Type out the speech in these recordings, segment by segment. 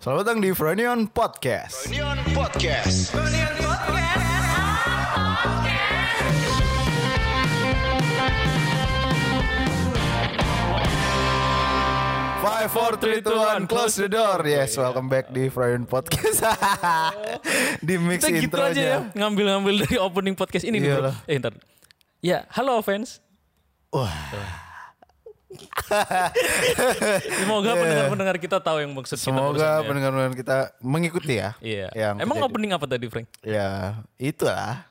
Selamat datang di Fronion Podcast. Neon Podcast. Five, four, three, two, one, close the door. Yes, welcome back di Fronion Podcast. di mix Kita gitu aja ya Ngambil-ngambil dari opening podcast ini nih bro Iyalah. Eh ntar Ya halo fans Wah, Semoga pendengar-pendengar kita tahu yang maksud kita semoga pendengar-pendengar kita mengikuti ya. Iya Yang Emang kejadian. opening apa tadi Frank? Ya, itulah.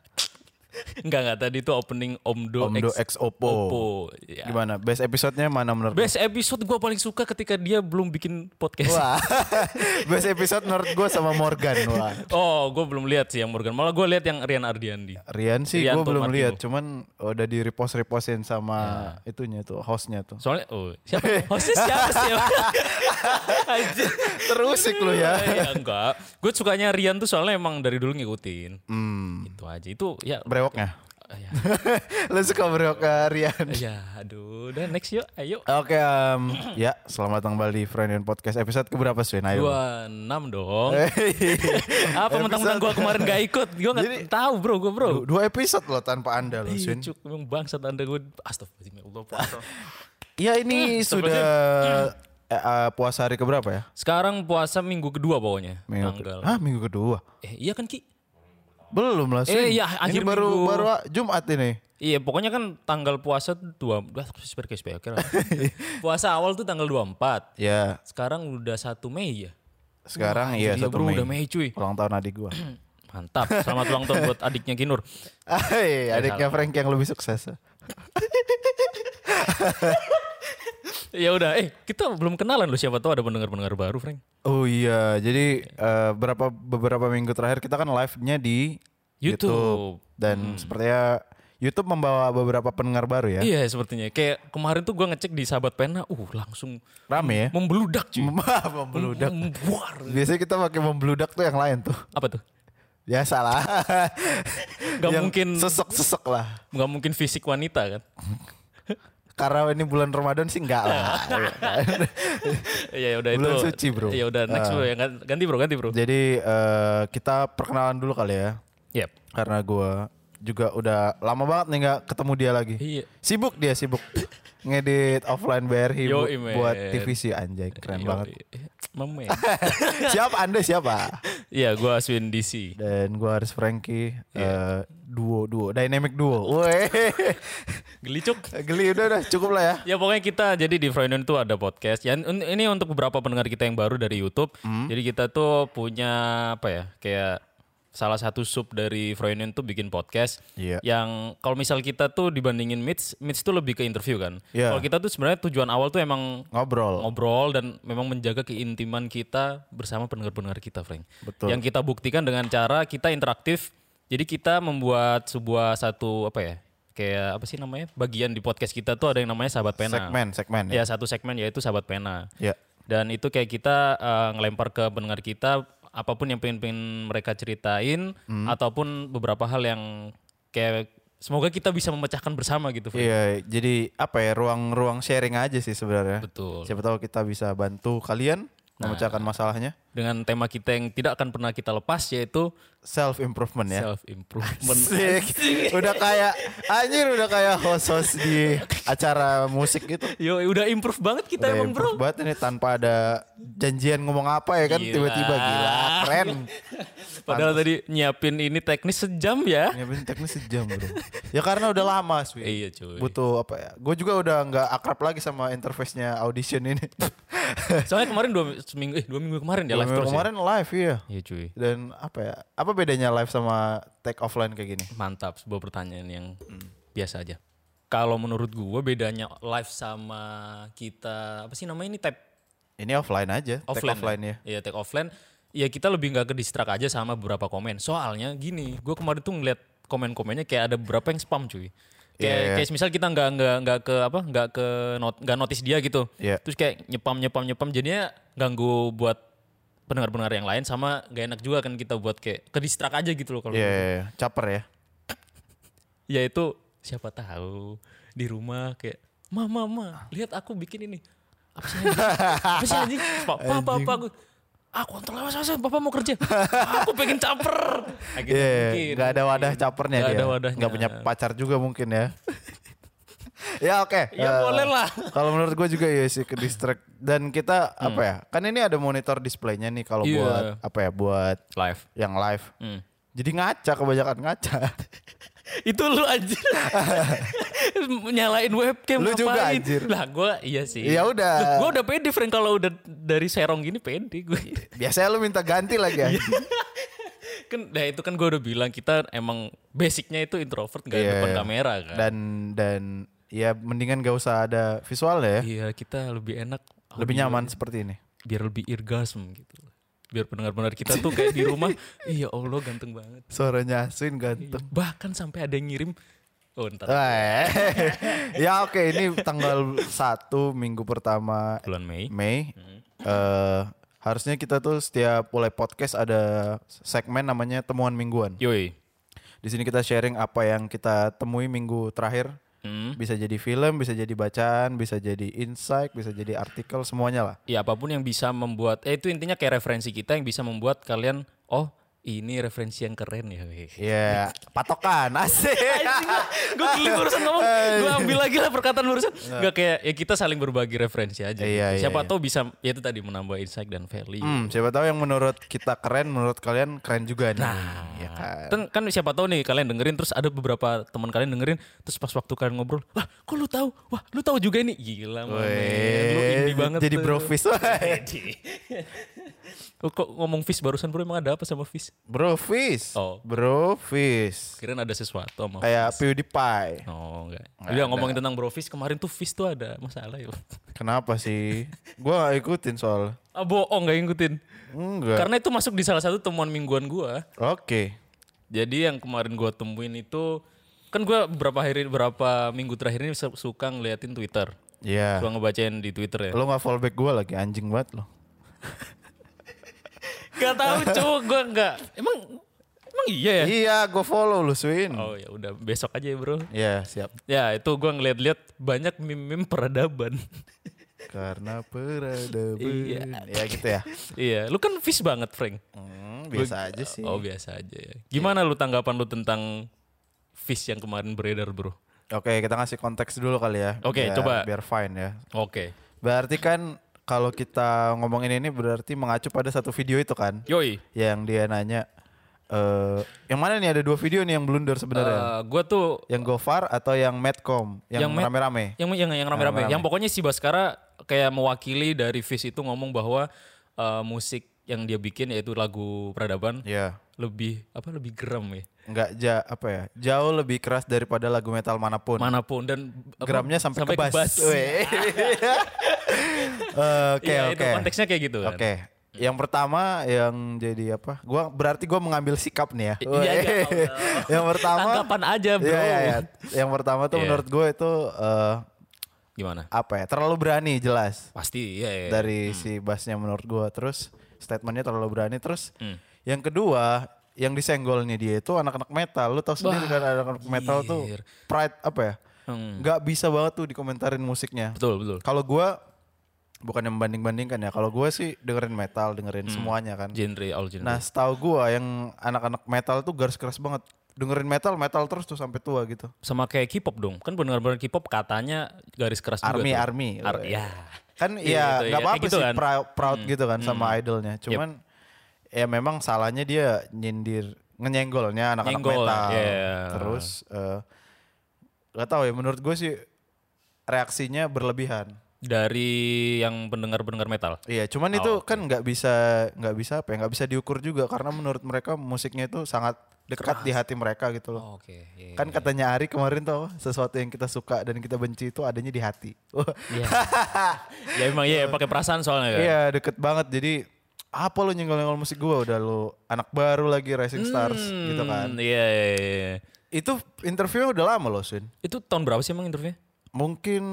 Enggak enggak tadi itu opening Omdo, Omdo X, X Oppo. Oppo ya. Gimana? Best episode-nya mana menurut? Best episode gue paling suka ketika dia belum bikin podcast Wah, best episode menurut gue sama Morgan. Wah, Oh gue belum lihat sih yang Morgan Malah gue lihat yang Rian Ardiandi Rian sih gue belum lihat, cuman udah di repost repostin sama itunya tuh, hostnya tuh. Soalnya oh siapa? Hostnya siapa sih? Terusik lu ya. ya enggak Gue sukanya Rian tuh soalnya emang dari dulu ngikutin Hmm, Itu aja Itu ya brewoknya. Ya, lu suka brewok ke Rian. ya aduh, udah next yuk, ayo. Oke, em, ya selamat datang kembali di Friend Podcast episode keberapa Swin? Ayo. Dua enam dong. Hey. Apa mentang-mentang gue kemarin gak ikut? Gue nggak Jadi- tahu bro, gue bro. Du- Dua episode loh tanpa anda loh Iya, Swin. cuk, emang bangsat anda gue. Astagfirullahaladzim, ya Allah. puasa. Ya ini sudah eh, eh, puasa hari keberapa ya? Sekarang puasa minggu kedua pokoknya. Minggu tanggal. Hah, minggu kedua. Eh, iya kan Ki? Belum lah Swin. Eh, iya, ini akhir baru minggu. baru ah, Jumat ini. Iya, pokoknya kan tanggal puasa tuh dua, dua seperti kira. puasa awal tuh tanggal 24. Ya, Sekarang udah 1 Mei ya. sekarang iya Iya satu bro, Mei. udah Mei cuy. Ulang tahun adik gua. Mantap. Selamat ulang tahun buat adiknya Kinur. Hai, adiknya Frank yang lebih sukses. Ya udah, eh kita belum kenalan loh siapa tahu ada pendengar-pendengar baru, Frank. Oh iya, jadi eh, berapa beberapa minggu terakhir kita kan live-nya di YouTube. Hmm. dan sepertinya YouTube membawa beberapa pendengar baru ya. Iya sepertinya. Kayak kemarin tuh gua ngecek di Sahabat Pena, uh langsung Rame ya. membeludak cuy. membludak. Membuar. Biasanya kita pakai membludak tuh yang lain tuh. Apa tuh? Biasa lah. Gak Yang mungkin sesek-sesek lah. nggak mungkin fisik wanita kan? Karena ini bulan Ramadan sih enggak lah. Iya udah itu. Bulan suci, bro. Iya udah next bro ya Gan- ganti bro ganti bro. Jadi eh, kita perkenalan dulu kali ya. Yep. Karena gua juga udah lama banget nih nggak ketemu dia lagi. Iya. Sibuk dia sibuk. Ngedit offline BRI bu- man. buat TVC anjay keren banget. Memen. siapa Anda siapa? Iya gua Aswin DC. Dan gua harus Frankie Iya. eh, duo duo dynamic duo. Weh. Gelicuk. Geli udah udah cukup lah ya. Ya pokoknya kita jadi di Freudian tuh ada podcast. Ya ini untuk beberapa pendengar kita yang baru dari YouTube. Hmm. Jadi kita tuh punya apa ya? Kayak salah satu sub dari Freudian tuh bikin podcast. Iya. Yang kalau misal kita tuh dibandingin Mitch, Mitch tuh lebih ke interview kan. Iya. Kalau kita tuh sebenarnya tujuan awal tuh emang Ngobrol. ngobrol dan memang menjaga keintiman kita bersama pendengar-pendengar kita, Frank. Betul. Yang kita buktikan dengan cara kita interaktif. Jadi kita membuat sebuah satu apa ya? Kayak apa sih namanya? Bagian di podcast kita tuh ada yang namanya sahabat pena. Segmen segmen ya. Ya satu segmen yaitu sahabat pena. Ya. Dan itu kayak kita eh, ngelempar ke pendengar kita apa pun yang pengen-pengen mereka ceritain Hmm. ataupun beberapa hal yang kayak semoga kita bisa memecahkan bersama gitu. Frank. Iya, jadi apa ya ruang-ruang sharing aja sih sebenarnya. Betul. Siapa tahu kita bisa bantu kalian memecahkan masalahnya. Dengan tema kita yang tidak akan pernah kita lepas yaitu Self improvement ya. self improvement. Asik. Udah kayak anjir udah kayak host-host di acara musik gitu. Yo, udah improve banget kita Udah emang bro. improve banget ini tanpa ada janjian ngomong apa ya kan Gila. tiba-tiba gila keren. Padahal tadi nyiapin ini teknis sejam ya. Nyiapin teknis sejam bro. Ya karena udah lama sih. Iya cuy. Butuh apa ya? Gue juga udah nggak akrab lagi sama interface-nya audition ini. Soalnya kemarin dua seminggu, eh dua minggu kemarin ya live minggu terus kemarin live iya. ya. Iya cuy. Dan apa ya? Apa bedanya live sama take offline kayak gini? Mantap, sebuah pertanyaan yang biasa aja. Kalau menurut gua bedanya live sama kita apa sih namanya ini tap Ini offline aja, take offline, offline ya. Iya, take offline. Ya kita lebih nggak ke distract aja sama beberapa komen. Soalnya gini, gue kemarin tuh ngeliat komen-komennya kayak ada beberapa yang spam cuy. Kayak, Iya, iya. kayak misal kita nggak nggak nggak ke apa nggak ke not, nggak notice dia gitu. Iya. Terus kayak nyepam nyepam nyepam jadinya ganggu buat pendengar-pendengar yang lain sama gak enak juga kan kita buat kayak ke distract aja gitu loh kalau Iya, iya, iya. caper ya. ya itu siapa tahu di rumah kayak mama mama lihat aku bikin ini apa sih anjing? apa sih anjing apa apa apa, apa? Aku, ah kontrol mas, mas, bapak mau kerja. aku pengen caper. Ah, gitu Iya, mungkin. nggak ada wadah capernya Nggak dia. ada wadahnya. Nggak punya pacar juga mungkin ya. ya oke. Ya Eh, boleh lah. Kalau menurut gue juga ya sih ke distract dan kita apa ya? Kan ini ada monitor displaynya nih kalau Hmm. Iya. buat apa ya? Buat Live. yang live. Hmm. Jadi ngaca kebanyakan ngaca. Itu lu anjir. Nyalain webcam Lu juga, ngapain? anjir. Lah gue iya sih. Ya udah. Gue udah pede friend kalau udah dari serong gini pede gue. Biasanya lu minta ganti lagi ya. kan nah itu kan gue udah bilang kita emang basicnya itu introvert gak Iya, depan iya. kamera kan. Dan dan ya mendingan gak usah ada visual ya. Iya kita lebih enak. Lebih nyaman seperti ini. Biar lebih irgasm gitu. Biar pendengar-pendengar kita tuh kayak di rumah. Iya Allah ganteng banget. Suaranya Aswin ganteng. Bahkan sampai ada yang ngirim. Oh ntar Eh, ya oke ini tanggal 1 minggu pertama bulan Mei. Mei. eh harusnya kita tuh setiap mulai podcast ada segmen namanya temuan mingguan. Yoi. Di sini kita sharing apa yang kita temui minggu terakhir. Hmm. Bisa jadi film, bisa jadi bacaan, bisa jadi insight, bisa jadi artikel, semuanya lah. Ya apa pun yang bisa membuat. Eh itu intinya kayak referensi kita yang bisa membuat kalian. Oh ini referensi yang keren ya. Ya, patokan, asik. gue keliru barusan ngomong, gue ambil lagi lah perkataan barusan. Gak kayak ya kita saling berbagi referensi aja. Iya, iya, Siapa iya. tahu bisa ya itu tadi menambah insight dan value. Hmm, siapa tahu yang menurut kita keren, menurut kalian keren juga nih. ya kan. Kan, siapa tahu nih kalian dengerin terus ada beberapa teman kalian dengerin terus pas waktu kalian ngobrol, wah kok lu tahu? Wah lu tahu juga ini gila man. Lu indie banget. jadi tuh. Fish. Kok ngomong fish barusan bro emang ada apa sama fish? bro fish. Oh. Bro fish. Kirain ada sesuatu sama Kayak PewDiePie. Oh enggak. Nggak Udah ada. ngomongin tentang bro fish kemarin tuh fish tuh ada masalah ya. Kenapa sih? Gua gak ikutin soal. Ah bohong nggak ngikutin. Enggak. Karena itu masuk di salah satu temuan mingguan gua. Oke. Jadi yang kemarin gua temuin itu kan gua beberapa hari beberapa minggu terakhir ini su- suka ngeliatin Twitter. Iya. Suka ngebacain di Twitter ya. Lo gak fallback gue lagi anjing banget lo. Gak tahu cowok gua nggak. Emang emang iya ya? Iya, gue follow lu Swin. Oh ya udah besok aja ya bro. Iya, siap. Ya itu gua ngeliat-liat banyak meme-meme peradaban. Karena peradaban. Iya. Ya gitu ya. iya, lu kan fish banget Frank. Hmm, biasa aja sih. Oh biasa aja ya. Gimana lu tanggapan lu tentang fish yang kemarin beredar bro? Oke, kita ngasih konteks dulu kali ya. Oke, Biar- coba. Biar fine ya. Oke. Berarti kan kalau kita ngomongin ini berarti mengacu pada satu video itu kan. Yoi. Yang dia nanya. eh yang mana nih ada dua video nih yang blunder sebenarnya. Eh, gua tuh yang Gofar atau yang Medcom yang, Yang rame-rame. yang yang yang rame-rame. Yang pokoknya si Baskara kayak mewakili dari Fish itu ngomong bahwa eh, musik yang dia bikin yaitu lagu peradaban Iya. Lebih apa lebih geram ya Enggak ja apa ya? Jauh lebih keras daripada lagu metal mana pun. mana pun dan apa, Gramnya sampai, ke bass. bass. Weh. Eh, Oke, Iya, oke. itu konteksnya kayak gitu kan. Oke. Yang pertama yang jadi apa? Gua berarti gua mengambil sikap nih ya. Iya, iya, Allah. yang pertama Tanggapan aja, bro. Iya, iya, iya. Yang pertama tuh Iya. menurut gue itu eh, Gimana? apa ya? Terlalu berani jelas. Pasti iya, iya. Dari si bassnya menurut gue terus statementnya terlalu berani terus Hmm. Yang kedua yang disenggolnya dia itu anak-anak metal. Lu tau sendiri kan anak-anak metal tuh pride apa ya? Hmm. nggak bisa banget tuh dikomentarin musiknya. Betul, betul. kalau gua bukan yang membanding-bandingkan ya. Kalau gua sih dengerin metal dengerin semuanya kan. Genre all genre. nah setahu gua yang anak-anak metal tuh garis keras banget. Dengerin metal metal terus tuh sampai tua gitu. Sama kayak K-pop dong. Kan benar-benar K-pop katanya garis keras juga army army. Ar- ya. kan Iya, ya gitu, nggak ya. apa-apa Kayak gitu sih kan. proud, proud gitu kan sama idolnya. Cuman ya memang salahnya dia nyindir nyenggolnya anak-anak Nyenggol, metal iya. terus eh nggak tahu ya menurut gue sih reaksinya berlebihan Dari yang pendengar-pendengar metal. iya cuman Oh, itu kan nggak bisa nggak bisa apa ya nggak bisa diukur juga karena menurut mereka musiknya itu sangat dekat di hati mereka gitu loh Oke. iya, kan katanya Ari kemarin tuh sesuatu yang kita suka dan kita benci itu adanya di hati Iya. ya emang iya pakai perasaan soalnya kan. Iya deket banget jadi apa lu nyenggol-nyenggol musik gua udah lu anak baru lagi Rising Stars gitu kan. Hmm, Iya, iya, iya. Itu interview udah lama loh Swin. Itu tahun berapa sih emang interviewnya? Mungkin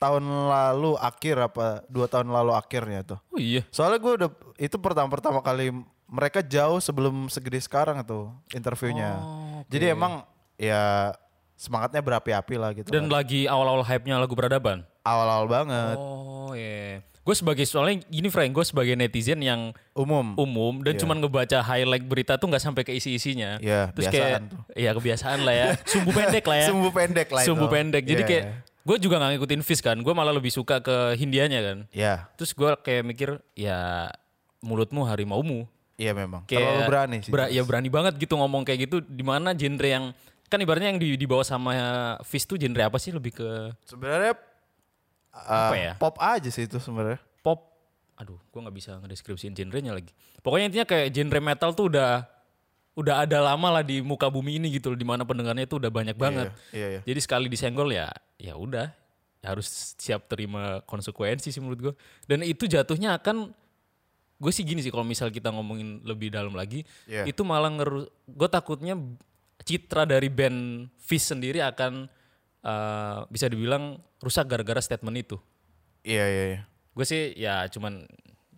tahun lalu akhir apa dua tahun lalu akhirnya tuh. Oh iya. Soalnya gua udah itu pertama-pertama kali mereka jauh sebelum segede sekarang tuh interviewnya. Oh, oke. Jadi emang ya semangatnya berapi-api lah gitu. Dan kan. lagi awal-awal hype-nya lagu peradaban. Awal-awal banget. Oh iya. Gue gue sebagai soalnya gini Frank, gue sebagai netizen yang Umum. umum dan cuman ngebaca highlight berita tuh nggak sampai ke isi-isinya. Iya, Terus biasaan kayak tuh. iya kebiasaan lah ya. Sumbu pendek lah ya. Sumbu pendek lah Sumbu itu. pendek. Jadi Iya, kayak iya. gue juga nggak ngikutin Fizz kan. Gue malah lebih suka ke Hindianya kan. Ya, Terus gue kayak mikir ya mulutmu harimaumu. iya memang. Kayak Terlalu berani sih. bera- ya berani banget gitu ngomong kayak gitu. Di mana genre yang kan ibaratnya yang di, dibawa sama Fizz tuh genre apa sih lebih ke Sebenarnya Apa uh, ya? Pop aja sih itu sebenarnya. pop. Aduh, gue nggak bisa ngedeskripsiin genrenya lagi. Pokoknya intinya kayak genre metal tuh udah udah ada lama lah di muka bumi ini gitu loh, di mana pendengarnya tuh udah banyak banget. Iya, iya. Jadi sekali disenggol ya, ya udah, ya harus siap terima konsekuensi sih menurut gue. Dan itu jatuhnya akan, gue sih gini sih kalau misal kita ngomongin lebih dalam lagi, Iya. itu malah ngeru, gue takutnya citra dari band Fish sendiri akan eh, bisa dibilang rusak gara-gara statement itu Iya, iya, iya. gue sih ya cuman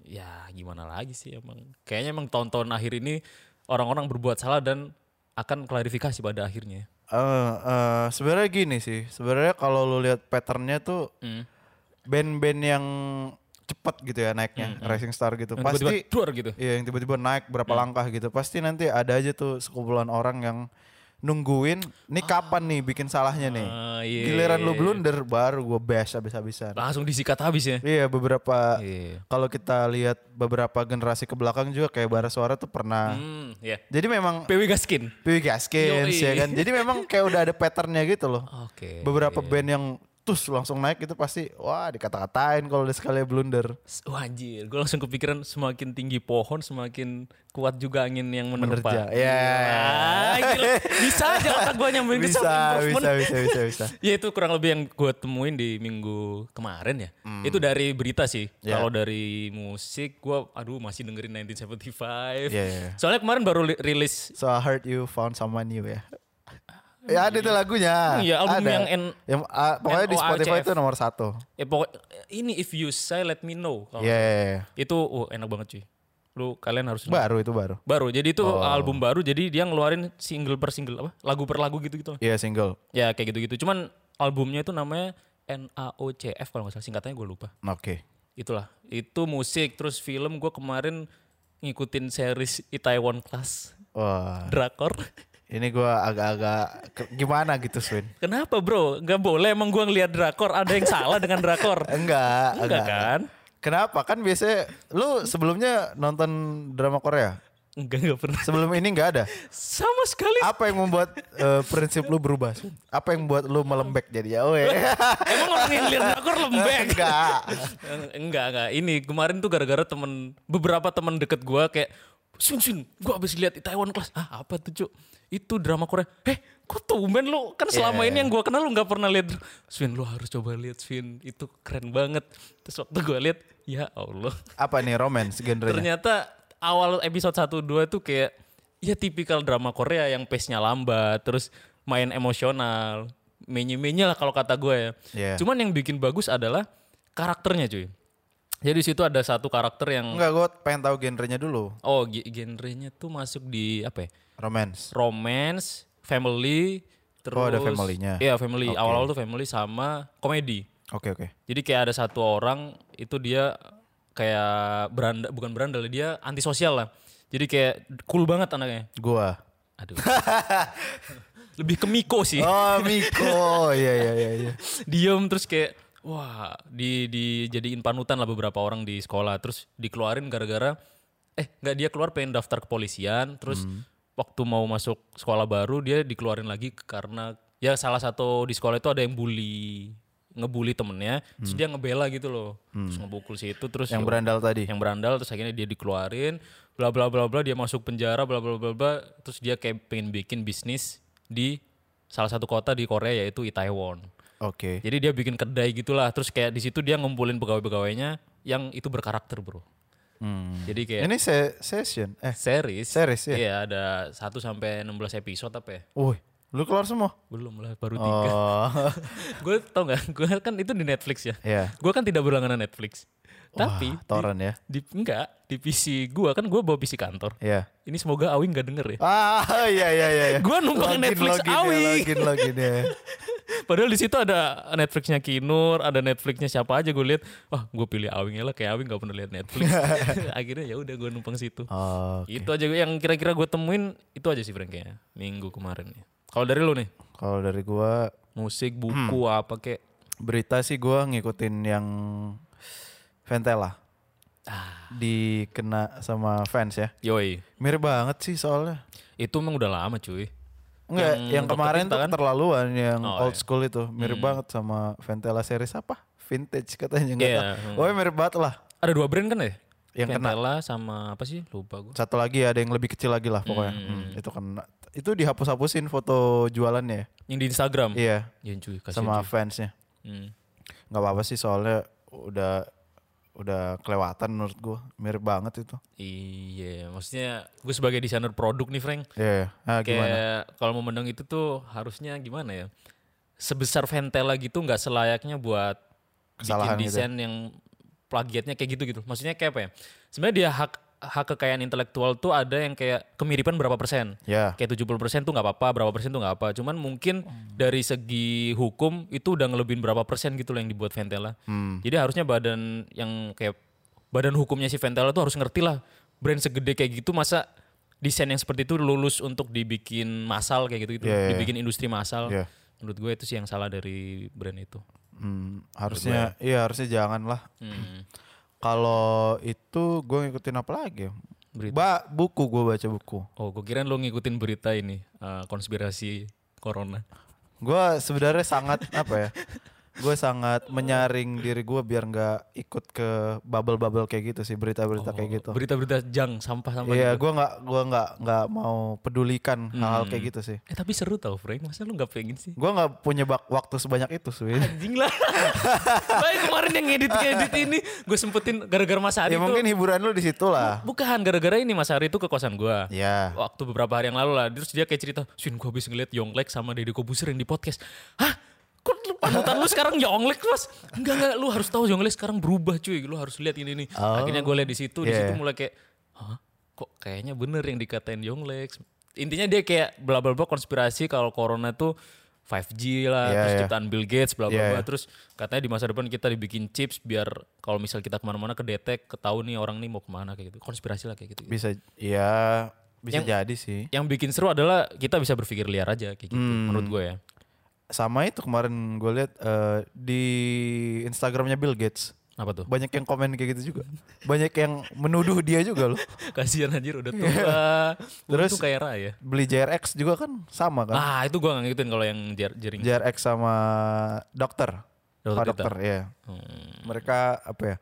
ya gimana lagi sih emang kayaknya emang tahun-tahun akhir ini orang-orang berbuat salah dan akan klarifikasi pada akhirnya Eh, eh, sebenarnya gini sih. Sebenarnya kalau lu lihat patternnya tuh Hmm. band-band yang cepat gitu ya naiknya, rising star gitu. Yang Pasti tiba-tiba gitu Iya yang tiba-tiba naik berapa langkah gitu. Pasti nanti ada aja tuh sekumpulan orang yang nungguin nih kapan nih bikin salahnya nih. Ah, iya. Giliran lu blunder baru gue bash habis-habisan. langsung disikat habis ya Iya beberapa Iya. kalau kita lihat beberapa generasi ke belakang juga kayak bara suara tuh pernah. hmm ya Jadi memang PW Gaskin PW Gaskins Yoi. ya kan. Jadi memang kayak udah ada patternnya gitu loh. oke Beberapa band yang tus langsung naik itu pasti wah dikata-katain kalau udah sekali blunder. Wah anjir, gue langsung kepikiran semakin tinggi pohon semakin kuat juga angin yang menerpa. Menerja. Ya. Ah, gila. Bisa aja otak gue nyambungin Bisa, bisa, bisa, bisa, bisa. Ya itu kurang lebih yang gue temuin di minggu kemarin ya. Itu dari berita sih. Hmm. Ya. Kalau dari musik gue aduh masih dengerin 1975. Iya, iya. Soalnya kemarin baru li- rilis So I heard you found someone new ya. Ya ada tuh lagunya. Iya, album Ada. yang N- Yang, ah, pokoknya di Spotify itu nomor satu. eh pokok ini if you say let me know. Iya, iya, iya. Itu oh, enak banget cuy. Lu kalian harus Baru itu baru. baru. Jadi itu Oh. album baru jadi dia ngeluarin single per single apa? Lagu per lagu gitu-gitu. Iya single. Ya kayak gitu-gitu. Cuman albumnya itu namanya NAOCF kalau nggak salah singkatannya gue lupa. Oke. Itulah. Itu musik terus film gue kemarin ngikutin series Itaewon Class Wah, drakor. Ini gua agak-agak gimana gitu, Swin? Kenapa bro? Gak boleh emang gue ngeliat drakor. Ada yang salah dengan drakor? Enggak, Enggak kan? Kenapa? Kan biasanya lu sebelumnya nonton drama Korea. Enggak, enggak pernah. Sebelum ini enggak ada. Sama sekali. Apa yang membuat eh, prinsip lu berubah? Swin? Apa yang membuat lu melembek jadi ya? Oe. Emang orang yang lihat drakor lembek? enggak. enggak, enggak. Ini kemarin tuh gara-gara temen, beberapa temen deket gue kayak, Sun, Sun, gue abis lihat Itaewon Class. Ah, apa tuh, Cuk? Itu drama Korea. Eh, kok tumben lu? Kan selama Iya. ini yang gue kenal lu gak pernah lihat. Swin, lu harus coba lihat, Swin. Itu keren banget. Terus waktu gue lihat, ya Allah. Apa nih romance genrenya? Ternyata awal episode 1 2 tuh kayak ya tipikal drama Korea yang pace-nya lambat, terus main emosional, menye-menye lah kalau kata gue ya. Iya. Cuman yang bikin bagus adalah karakternya cuy. Jadi di situ ada satu karakter yang Enggak, gue pengen tahu genrenya dulu. oh ge- genrenya tuh masuk di apa ya? Romance. Romance, family, terus Oh, ada family-nya. Iya, family. Oke. Awal-awal tuh family sama komedi. Oke, oke. Jadi kayak ada satu orang itu dia kayak beranda bukan berandal dia antisosial lah. Jadi kayak cool banget anaknya. Gua. Aduh. Lebih ke Miko sih. Oh, Miko. Iya, iya, iya, iya. Diem terus kayak wah di dijadiin panutan lah beberapa orang di sekolah. Terus dikeluarin gara-gara eh nggak dia keluar pengen daftar kepolisian. Terus waktu mau masuk sekolah baru dia dikeluarin lagi karena ya salah satu di sekolah itu ada yang bully ngebully temennya. Terus dia ngebela gitu loh. Terus ngebukul situ terus Yang ya berandal tadi. yang berandal terus akhirnya dia dikeluarin. Bla bla bla bla dia masuk penjara bla bla bla bla. Terus dia kayak pengen bikin bisnis di salah satu kota di Korea yaitu Itaewon Oke. jadi dia bikin kedai gitulah terus kayak di situ dia ngumpulin pegawai-pegawainya yang itu berkarakter bro Hmm. jadi kayak Ini se- session. Eh, series series ya? iya ada 1 sampai 16 episode apa ya Wih, lu keluar semua? belum lah baru tiga Oh. gue tau gak gue kan itu di Netflix ya Iya. gue kan tidak berlangganan Netflix Tapi torrent ya. di enggak di PC gua kan gua bawa PC kantor. Iya. Ini semoga Awing gak denger ya. Ah, iya iya iya. iya. Gua numpang Login, Netflix login ya, Awi. login login ya. Padahal di situ ada Netflixnya Kinur, ada Netflixnya siapa aja gue lihat. Wah, gue pilih Awing ya lah kayak Awing gak pernah lihat Netflix. Akhirnya ya udah gue numpang situ. Oh, Itu aja yang kira-kira gue temuin itu aja sih Frank kayaknya minggu kemarin nih. Kalau dari lu nih, kalau dari gua musik, buku Hmm. apa kayak berita sih gua ngikutin yang Ventela. Ah. Dikena sama fans ya. yoi. Mirip banget sih soalnya. Itu emang udah lama cuy. Enggak, Yang yang, kemarin tuh kan? keterlaluan yang Oh, old iya. school itu. Mirip banget sama Ventela series apa? Vintage katanya enggak Iya, tahu. Oh, mirip banget lah. Ada dua brand kan ya? Yang kena. Ventela sama apa sih? Lupa gue. Satu lagi ada yang lebih kecil lagi lah pokoknya. Hmm, itu kena. Itu dihapus-hapusin foto jualannya ya. Yang di Instagram. Iya, Iya cuy, kasih sama fansnya. Hmm. nggak apa-apa sih soalnya udah udah kelewatan menurut gua mirip banget itu Iya, maksudnya gue sebagai desainer produk nih Frank. Iya, nah, gimana Kayak kalau mau menang itu tuh harusnya gimana ya? Sebesar Ventela gitu nggak selayaknya buat Kesalahan bikin gitu desain yang plagiatnya kayak gitu gitu. Maksudnya kayak apa ya? Sebenarnya dia hak hak kekayaan intelektual tuh ada yang kayak kemiripan berapa persen. ya Kayak 70% tuh nggak apa-apa, berapa persen tuh nggak apa. Cuman mungkin dari segi hukum itu udah ngelebihin berapa persen gitu loh yang dibuat Ventela. Hmm. Jadi harusnya badan yang kayak badan hukumnya si Ventela tuh harus ngerti lah brand segede kayak gitu masa desain yang seperti itu lulus untuk dibikin massal kayak gitu gitu, Iya, iya, iya. dibikin industri massal. Iya. Menurut gue itu sih yang salah dari brand itu. Hmm, harusnya iya harusnya jangan lah Hmm. Kalau itu gue ngikutin apa lagi ya Berita. ba buku gue baca buku Oh, gue kira lo ngikutin berita ini eh, konspirasi corona. gue sebenarnya sangat apa ya gue sangat menyaring diri gue biar nggak ikut ke bubble-bubble kayak gitu sih berita-berita kayak gitu Berita-berita jang sampah-sampah. iya gitu. gue nggak gua nggak nggak mau pedulikan hal-hal kayak gitu sih Eh tapi seru tau Frank, masa lu nggak pengen sih? gue nggak punya bak waktu sebanyak itu sih Anjing lah. Baik kemarin yang ngedit-ngedit ini gue sempetin gara-gara Mas Ari ya tuh. mungkin hiburan lu di situ lah Bukan gara-gara ini Mas Ari tuh ke kosan gua. ya Waktu beberapa hari yang lalu lah, terus dia kayak cerita, "Sin, gua habis ngeliat Yonglek sama Deddy Kobuser yang di podcast." Hah? Kok lu- panutan lu sekarang Yonglek, Mas? Enggak enggak, lu harus tahu Yonglek sekarang berubah, cuy. Lu harus lihat ini nih. Oh. Akhirnya gue lihat di situ, di Yeah. situ mulai kayak, "Hah? Kok kayaknya bener yang dikatain Yonglek?" Intinya dia kayak bla bla bla konspirasi kalau corona tuh 5G lah, Iya, terus ciptaan Bill Gates, bla bla bla. iya. Terus katanya di masa depan kita dibikin chips biar kalau misal kita ke mana-mana kedetek, ketahu nih orang nih mau ke mana kayak gitu. Konspirasi lah kayak gitu. bisa ya bisa Yang- jadi sih Yang bikin seru adalah kita bisa berpikir liar aja kayak gitu Hmm. menurut gue ya. Sama itu kemarin gue lihat eh, di Instagramnya Bill Gates Apa tuh? banyak yang komen kayak gitu juga banyak yang menuduh dia juga loh Kasihan anjir udah tua. Terus- Terus kayak raya. beli JRX juga kan sama kan Ah, itu gua gak ngikutin kalau yang jar jaring. JRX sama dokter Dokter Pak Tirta. dokter ya Hmm. mereka apa ya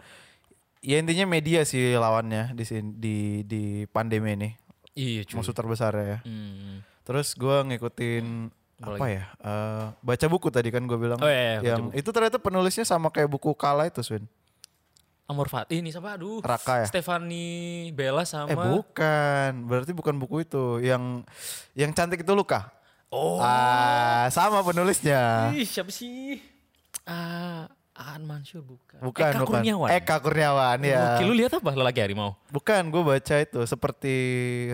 ya intinya media sih lawannya di sini di di pandemi ini Iya, cuy. musuh terbesar ya Hmm. terus gue ngikutin Apa apa ya eh, baca buku tadi kan gue bilang Oh, iya, iya, yang itu ternyata penulisnya sama kayak buku Kala itu Swin Amor Fatih ini siapa? Aduh. Raka ya Stefani Bella sama Eh bukan, berarti bukan buku itu. Yang yang cantik itu Luka. Oh. Ah, sama penulisnya. Ih, siapa sih? Ah, Aan Mansur bukan. Bukan, Eka bukan. Kurniawan. Eka Kurniawan ya. Oke, lu lihat apa lelaki harimau? Bukan, gue baca itu seperti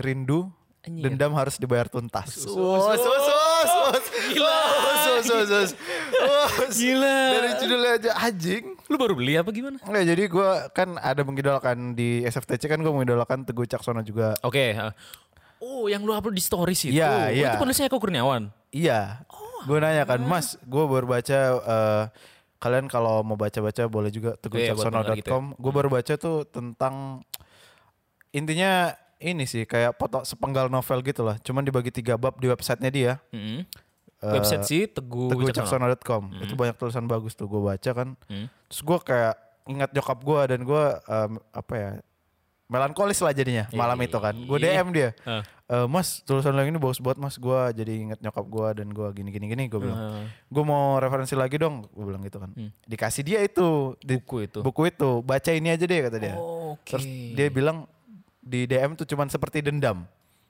rindu, Anjir. dendam harus dibayar tuntas. Sus, Wos, wos, wos, wos. Gila. Wos, wos. Wos. Gila. Dari judulnya aja anjing. Lu baru beli apa gimana? Enggak, jadi gue kan ada mengidolakan di SFTC kan gue mengidolakan Teguh Caksono juga. Oke. ah. Oh, yang lu upload di stories itu. Iya, Oh, iya. Itu penulisnya Eko Kurniawan. Iya. Oh, gue nanya kan, Mas, gue baru baca eh, kalian kalau mau baca-baca boleh juga Iya, buat dengar gitu teguhcaksono.com. Gue baru baca tuh tentang intinya ini sih kayak foto sepenggal novel gitu lah. Cuman dibagi tiga bab di websitenya dia. Mm-hmm. Eh, Website sih Teguh teguhcaksono.com. Itu banyak tulisan bagus tuh gue baca kan. Hmm. Terus gue kayak ingat nyokap gue dan gue em, apa ya melankolis lah jadinya malam itu kan. Gue Iya. DM dia. Ah. "Eh, mas tulisan lo ini bagus banget mas gue jadi inget nyokap gue dan gue gini gini gini gue bilang Ah. gue mau referensi lagi dong gue bilang gitu kan Hmm. dikasih dia itu di Buku itu. buku itu baca ini aja deh kata dia Oke. terus dia bilang di DM tuh cuman seperti dendam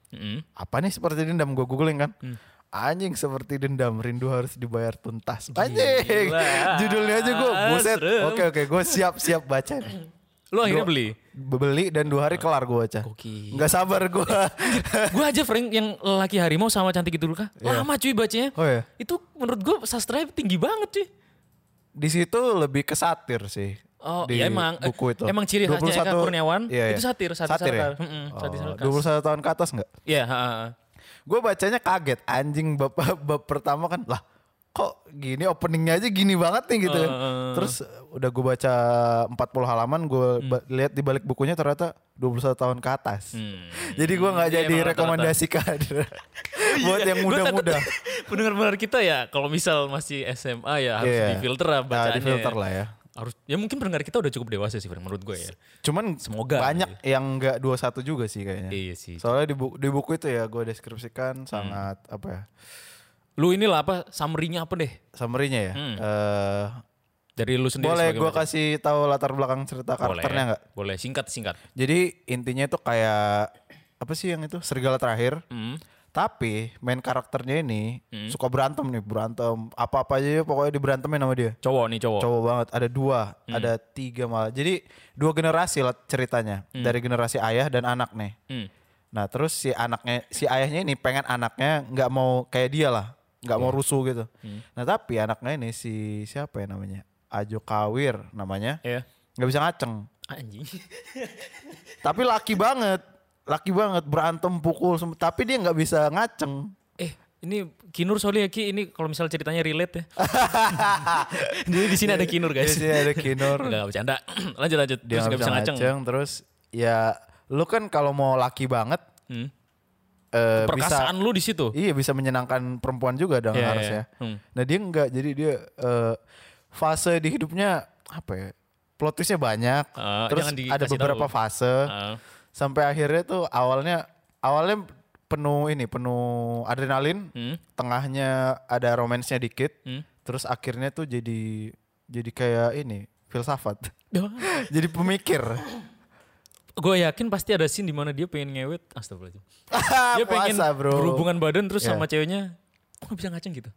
Mm-mm. apa nih seperti dendam gue googling kan Hmm. anjing seperti dendam rindu harus dibayar tuntas anjing Gila. judulnya aja gue buset Serem. oke oke gue siap siap baca nih Lu akhirnya beli. Beli dan dua hari kelar gue baca. Oke. Nggak sabar gue. gue aja Frank yang laki harimau sama cantik itu kah? Lama cuy bacanya. oh ya. Itu menurut gue sastranya tinggi banget cuy. Di situ lebih ke satir sih. Oh di iya emang buku itu. emang ciri khasnya Eka 21 Kurniawan iya, iya. itu satir, satir, Satir ya? Mm-mm, satir Oh, sarkas. 21 tahun ke atas nggak? Iya, ha. Gue bacanya kaget anjing bab, bab pertama kan lah kok gini openingnya aja gini banget nih gitu kan. Uh. Terus udah gue baca 40 halaman gue Hmm. lihat di balik bukunya ternyata 21 tahun ke atas. Hmm. Jadi gue nggak Iya, jadi rata-rata. rekomendasikan buat yang muda-muda. Pendengar-pendengar kita ya kalau misal masih SMA ya harus Iya. difilter lah Nah, bacaannya. difilter lah ya. Harus ya mungkin pendengar kita udah cukup dewasa sih menurut gue ya. Cuman Semoga. banyak yang nggak 21 juga sih kayaknya. Iya sih. Soalnya di, bu- di buku itu ya gue deskripsikan Hmm. sangat apa ya Lu inilah apa summary-nya apa deh? summary-nya ya. Hmm. Eh, Dari lu sendiri boleh gue kasih tahu latar belakang cerita karakternya nggak? Boleh, singkat singkat. Jadi intinya itu kayak apa sih yang itu serigala terakhir. Hmm. Tapi main karakternya ini suka berantem nih berantem apa-apa aja ya, pokoknya diberantemin sama dia. Cowok nih cowok. Cowok banget ada dua, ada tiga malah. Jadi dua generasi lah ceritanya dari generasi ayah dan anak nih. Hmm. Nah terus si anaknya, si ayahnya ini pengen anaknya nggak mau kayak dia lah, nggak mau rusuh gitu. Nah tapi anaknya ini si siapa ya namanya? Ajo Kawir namanya, Ya. nggak bisa ngaceng. Anjing. Tapi laki banget, laki banget berantem pukul, tapi dia nggak bisa ngaceng. eh, ini Kinur soalnya ya Ki, ini kalau misal ceritanya relate ya. Jadi di sini ada Kinur Di guys. sini ada Kinur, Enggak bercanda. lanjut lanjut. dia nggak gak bisa ngaceng. terus ya lu kan kalau mau laki banget Hmm. eh, bisa Perkasaan lu di situ. iya bisa menyenangkan perempuan juga dong Iya, harusnya. iya. Hmm. Nah dia enggak, jadi dia eh, fase di hidupnya apa ya? Plot twistnya banyak, Ah, terus ada beberapa tahu. fase Ah. Sampai akhirnya tuh awalnya awalnya penuh ini penuh adrenalin, Hmm. tengahnya ada romansnya dikit, Hmm. terus akhirnya tuh jadi jadi kayak ini filsafat, jadi pemikir. Gue yakin pasti ada scene di mana dia pengen ngewet. Astagfirullahaladzim. Dia pengen Puasa, bro. berhubungan badan terus Iya. sama ceweknya. Kok bisa ngaceng gitu?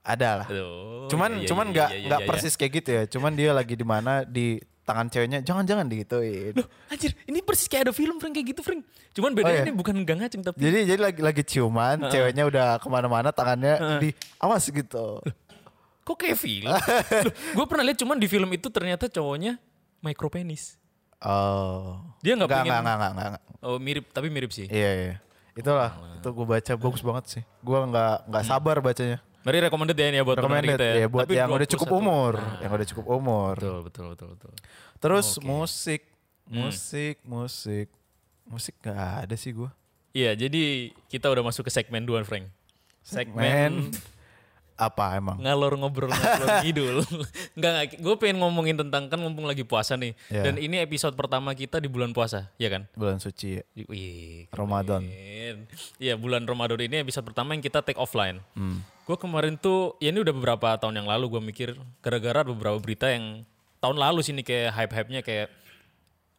Ada lah. Aduh, cuman iya, iya, cuman iya, nggak iya, iya, nggak iya. persis kayak gitu ya. Cuman dia lagi di mana di tangan ceweknya jangan-jangan digituin. Loh, anjir, ini persis kayak ada film Frank kayak gitu, Frank. Cuman bedanya Oh, iya? ini bukan gak ngaceng tapi Jadi jadi lagi lagi ciuman, ceweknya udah ke mana-mana tangannya di awas gitu. kok kayak film? gue pernah lihat cuman di film itu ternyata cowoknya micropenis. Oh. Dia nggak pengen- nggak, nggak, nggak, nggak. Oh, mirip tapi mirip sih. Iya iya. Itulah itu gue baca bagus banget sih. Gue nggak nggak sabar bacanya. Mari recommended ya ini ya buat Recommended kita ya buat Tapi yang udah cukup 21. umur, yang udah cukup umur. Betul, betul, betul, betul. Terus musik, musik, musik, musik nggak ada sih gue. Iya, jadi kita udah masuk ke segmen 2, Frank. Segmen Men, apa emang? ngalor ngobrol ngobrol ngidul. Enggak, enggak. Gue pengen ngomongin tentang kan mumpung lagi puasa nih. Iya. Dan ini episode pertama kita di bulan puasa, ya kan? Bulan suci ya. Wih, Ramadan. Iya, bulan Ramadan ini episode pertama yang kita take offline. Hmm. Gue kemarin tuh, ya ini udah beberapa tahun yang lalu gue mikir gara-gara beberapa berita yang tahun lalu sini kayak hype-hype-nya kayak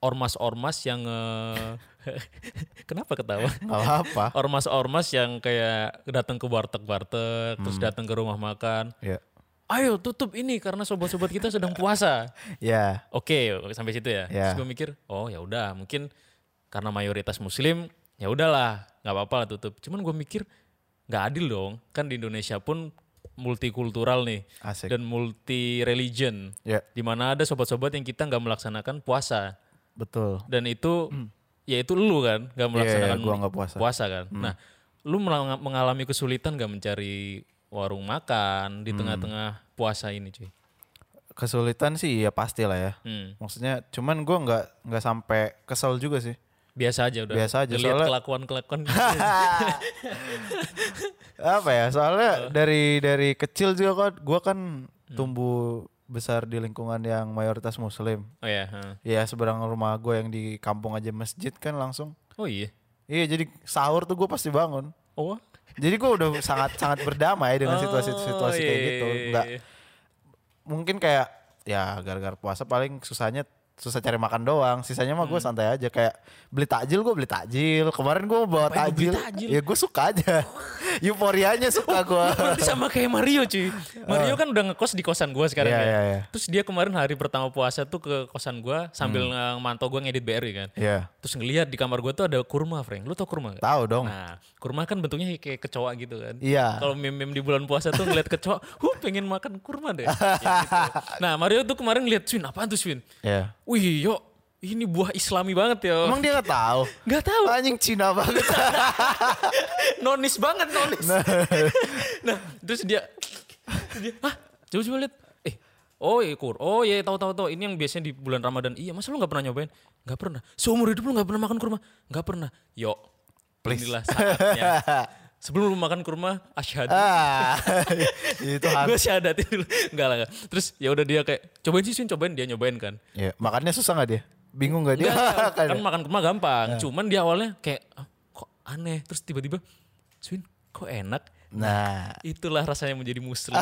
ormas-ormas yang eh, kenapa ketawa? Apa. Ormas-ormas yang kayak datang ke warteg-warteg, Hmm. terus datang ke rumah makan. Ya. Ayo tutup ini karena sobat-sobat kita sedang puasa. Ya. Oke, sampai situ ya. Ya. Terus gue mikir, oh ya udah, mungkin karena mayoritas muslim, ya udahlah, nggak apa-apa lah tutup. Cuman gue mikir nggak adil dong, kan di Indonesia pun multikultural nih Asik. dan multi religion, Ya. di mana ada sobat-sobat yang kita nggak melaksanakan puasa Betul. dan itu ya itu lu kan nggak melaksanakan Hmm. gua nggak puasa. Hmm. kan. Nah, lu mengalami kesulitan nggak mencari warung makan Hmm. di tengah-tengah puasa ini, cuy? Kesulitan sih ya pasti lah ya. Hmm. Maksudnya cuman gue nggak nggak sampai kesel juga sih. Biasa aja udah. Biasa aja, soalnya- kelakuan-kelakuan. Apa ya? Soalnya dari dari kecil juga kan gue kan Hmm. tumbuh besar di lingkungan yang mayoritas muslim. oh ya. ha. Ya seberang rumah gue yang di kampung aja masjid kan langsung. Oh iya. Iya jadi sahur tuh gue pasti bangun. Oh. Jadi gue udah sangat sangat berdamai dengan situasi-situasi kayak gitu. iya, Enggak mungkin kayak ya gara-gara puasa paling susahnya susah cari makan doang. Sisanya mah Hmm. gue santai aja kayak beli takjil gue beli takjil. Kemarin gue bawa takjil. takjil? Ya gue suka aja. Euforianya suka gue. Berarti sama kayak Mario cuy. Mario kan udah ngekos di kosan gue sekarang Iya, ya. iya, iya. Terus dia kemarin hari pertama puasa tuh ke kosan gue sambil mantau gue ngedit BRI kan. Iya. Terus ngeliat di kamar gue tuh ada kurma, Frank. Lu tau kurma gak? Tahu dong. Nah, kurma kan bentuknya kayak kecoa gitu kan. Iya. Kalau meme-meme di bulan puasa tuh ngeliat kecoa, huh pengen makan kurma deh. Ya gitu. Nah Mario tuh kemarin ngeliat Swin, apaan tuh Swin? Iya. Wih yo, ini buah islami banget ya. Emang dia nggak tahu? Gak tahu. Anjing Cina banget. nonis banget nonis. Nah, terus dia, dia, ah coba coba lihat, eh, oh iya kur, oh iya tahu tahu tahu, ini yang biasanya di bulan Ramadan. Iya, masa lu nggak pernah nyobain? Nggak pernah. Seumur hidup lu nggak pernah makan kurma? Nggak pernah. Yuk, Please. inilah saatnya. Sebelum lu makan kurma, asyhadu. ah, itu gue syahadat dulu. Enggak lah. enggak. Terus ya udah dia kayak cobain sih Swin, cobain dia nyobain kan. Ya, makannya susah nggak dia? Bingung nggak dia? Enggak, Kan kan makan kurma gampang. Cuman dia awalnya kayak "Ah, kok aneh. Terus tiba-tiba Swin kok enak. Nah, Itulah rasanya menjadi muslim.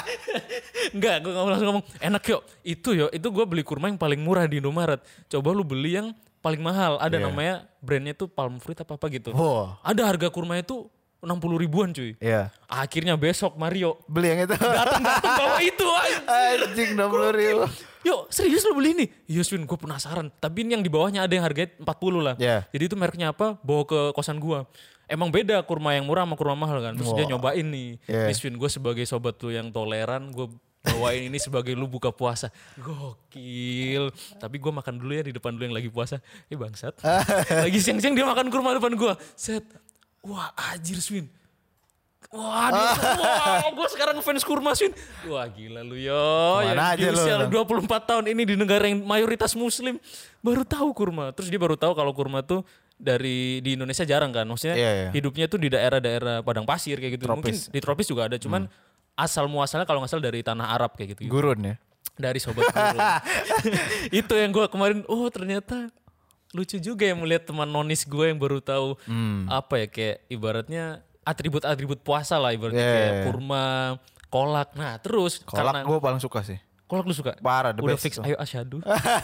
Enggak, gue langsung ngomong enak yuk. Itu yuk, itu gue beli kurma yang paling murah di Indomaret. Coba lu beli yang paling mahal. Ada Iya. namanya brandnya tuh Palm Fruit apa apa gitu. Wah. Ada harga kurmanya tuh 60 ribuan cuy. Iya. Akhirnya besok Mario Beli yang itu. datang-datang bawa itu. Anjing 60 ribu. Yuk serius lo beli ini? Iya Swin gue penasaran. Tapi ini yang di bawahnya ada yang harganya 40 lah. Iya. Jadi itu mereknya apa? Bawa ke kosan gua. Emang beda kurma yang murah sama kurma mahal kan. Terus dia nyobain nih. Nih Swin gue sebagai sobat lu yang toleran. Gue bawain ini sebagai lu buka puasa. Gokil. Tapi gue makan dulu ya di depan lu yang lagi puasa. Eh bangsat. lagi siang-siang dia makan kurma depan gua. Set. Wah anjir Swin. Wah, dia, wah, gue sekarang fans kurma Swin. Wah gila lu yo. Ke mana yang aja lu, usia Bang? 24 tahun ini di negara yang mayoritas muslim baru tahu kurma. Terus dia baru tahu kalau kurma tuh dari di Indonesia jarang kan. Maksudnya Iya, iya. hidupnya tuh di daerah-daerah padang pasir kayak gitu. Mungkin Tropis. di tropis juga ada, cuman asal muasalnya kalau nggak salah dari tanah Arab kayak gitu. Gurun ya. Dari sobat guru. Itu yang gue kemarin oh ternyata lucu juga ya melihat teman nonis gue yang baru tahu Hmm. apa ya kayak ibaratnya atribut-atribut puasa lah ibaratnya Yeah. kayak kurma, kolak. Nah, terus Kolak gue paling suka sih. Kolak lu suka? Parah, the Udah best fix ayo asyhadu.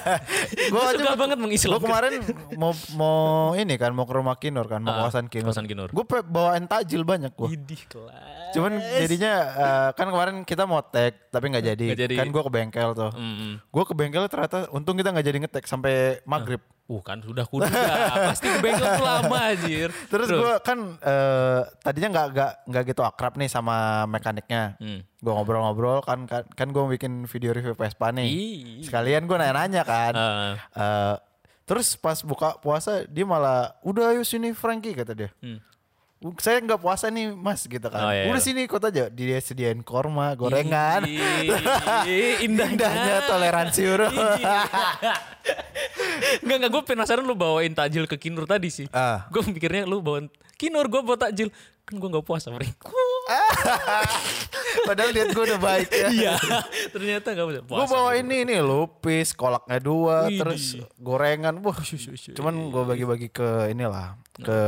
Gue Gua suka banget mengislamkan. Gue kemarin mau mau ini kan mau ke rumah Kinur kan, mau Ah, kawasan Kinur. kawasan Kinur. Gue bawain takjil banyak gue. Idih kelas. Cuman jadinya eh, kan kemarin kita mau tag tapi nggak jadi. Nggak jadi. Kan gue ke bengkel tuh. Mm-mm. Gue ke bengkel ternyata untung kita nggak jadi ngetek sampai maghrib. Uh kan sudah kudu Pasti ke bengkel tuh lama anjir. Terus gue kan eh, tadinya nggak nggak nggak gitu akrab nih sama mekaniknya. Hmm. Gue ngobrol-ngobrol kan kan, kan gue bikin video review Vespa nih. Ih. Sekalian gue nanya-nanya kan. Ah. Eh, terus pas buka puasa dia malah udah ayo sini Frankie kata dia. Hmm. Saya nggak puasa nih mas gitu kan. Oh, iya, Udah iya. sini ikut aja. Dia sediain korma, gorengan. Ih, indahnya. Indahnya toleransi bro. Enggak enggak gue penasaran lu bawain takjil ke Kinur tadi sih. Ah. Gue mikirnya lu bawain Kinur gue bawa takjil. Kan gue gak puasa Frank. Padahal lihat gue udah baik ya. Iya. Ternyata gak puasa. Gue bawa ini nih lupis, kolaknya dua, Widih. terus gorengan. Wah, cuman gue bagi-bagi ke inilah ke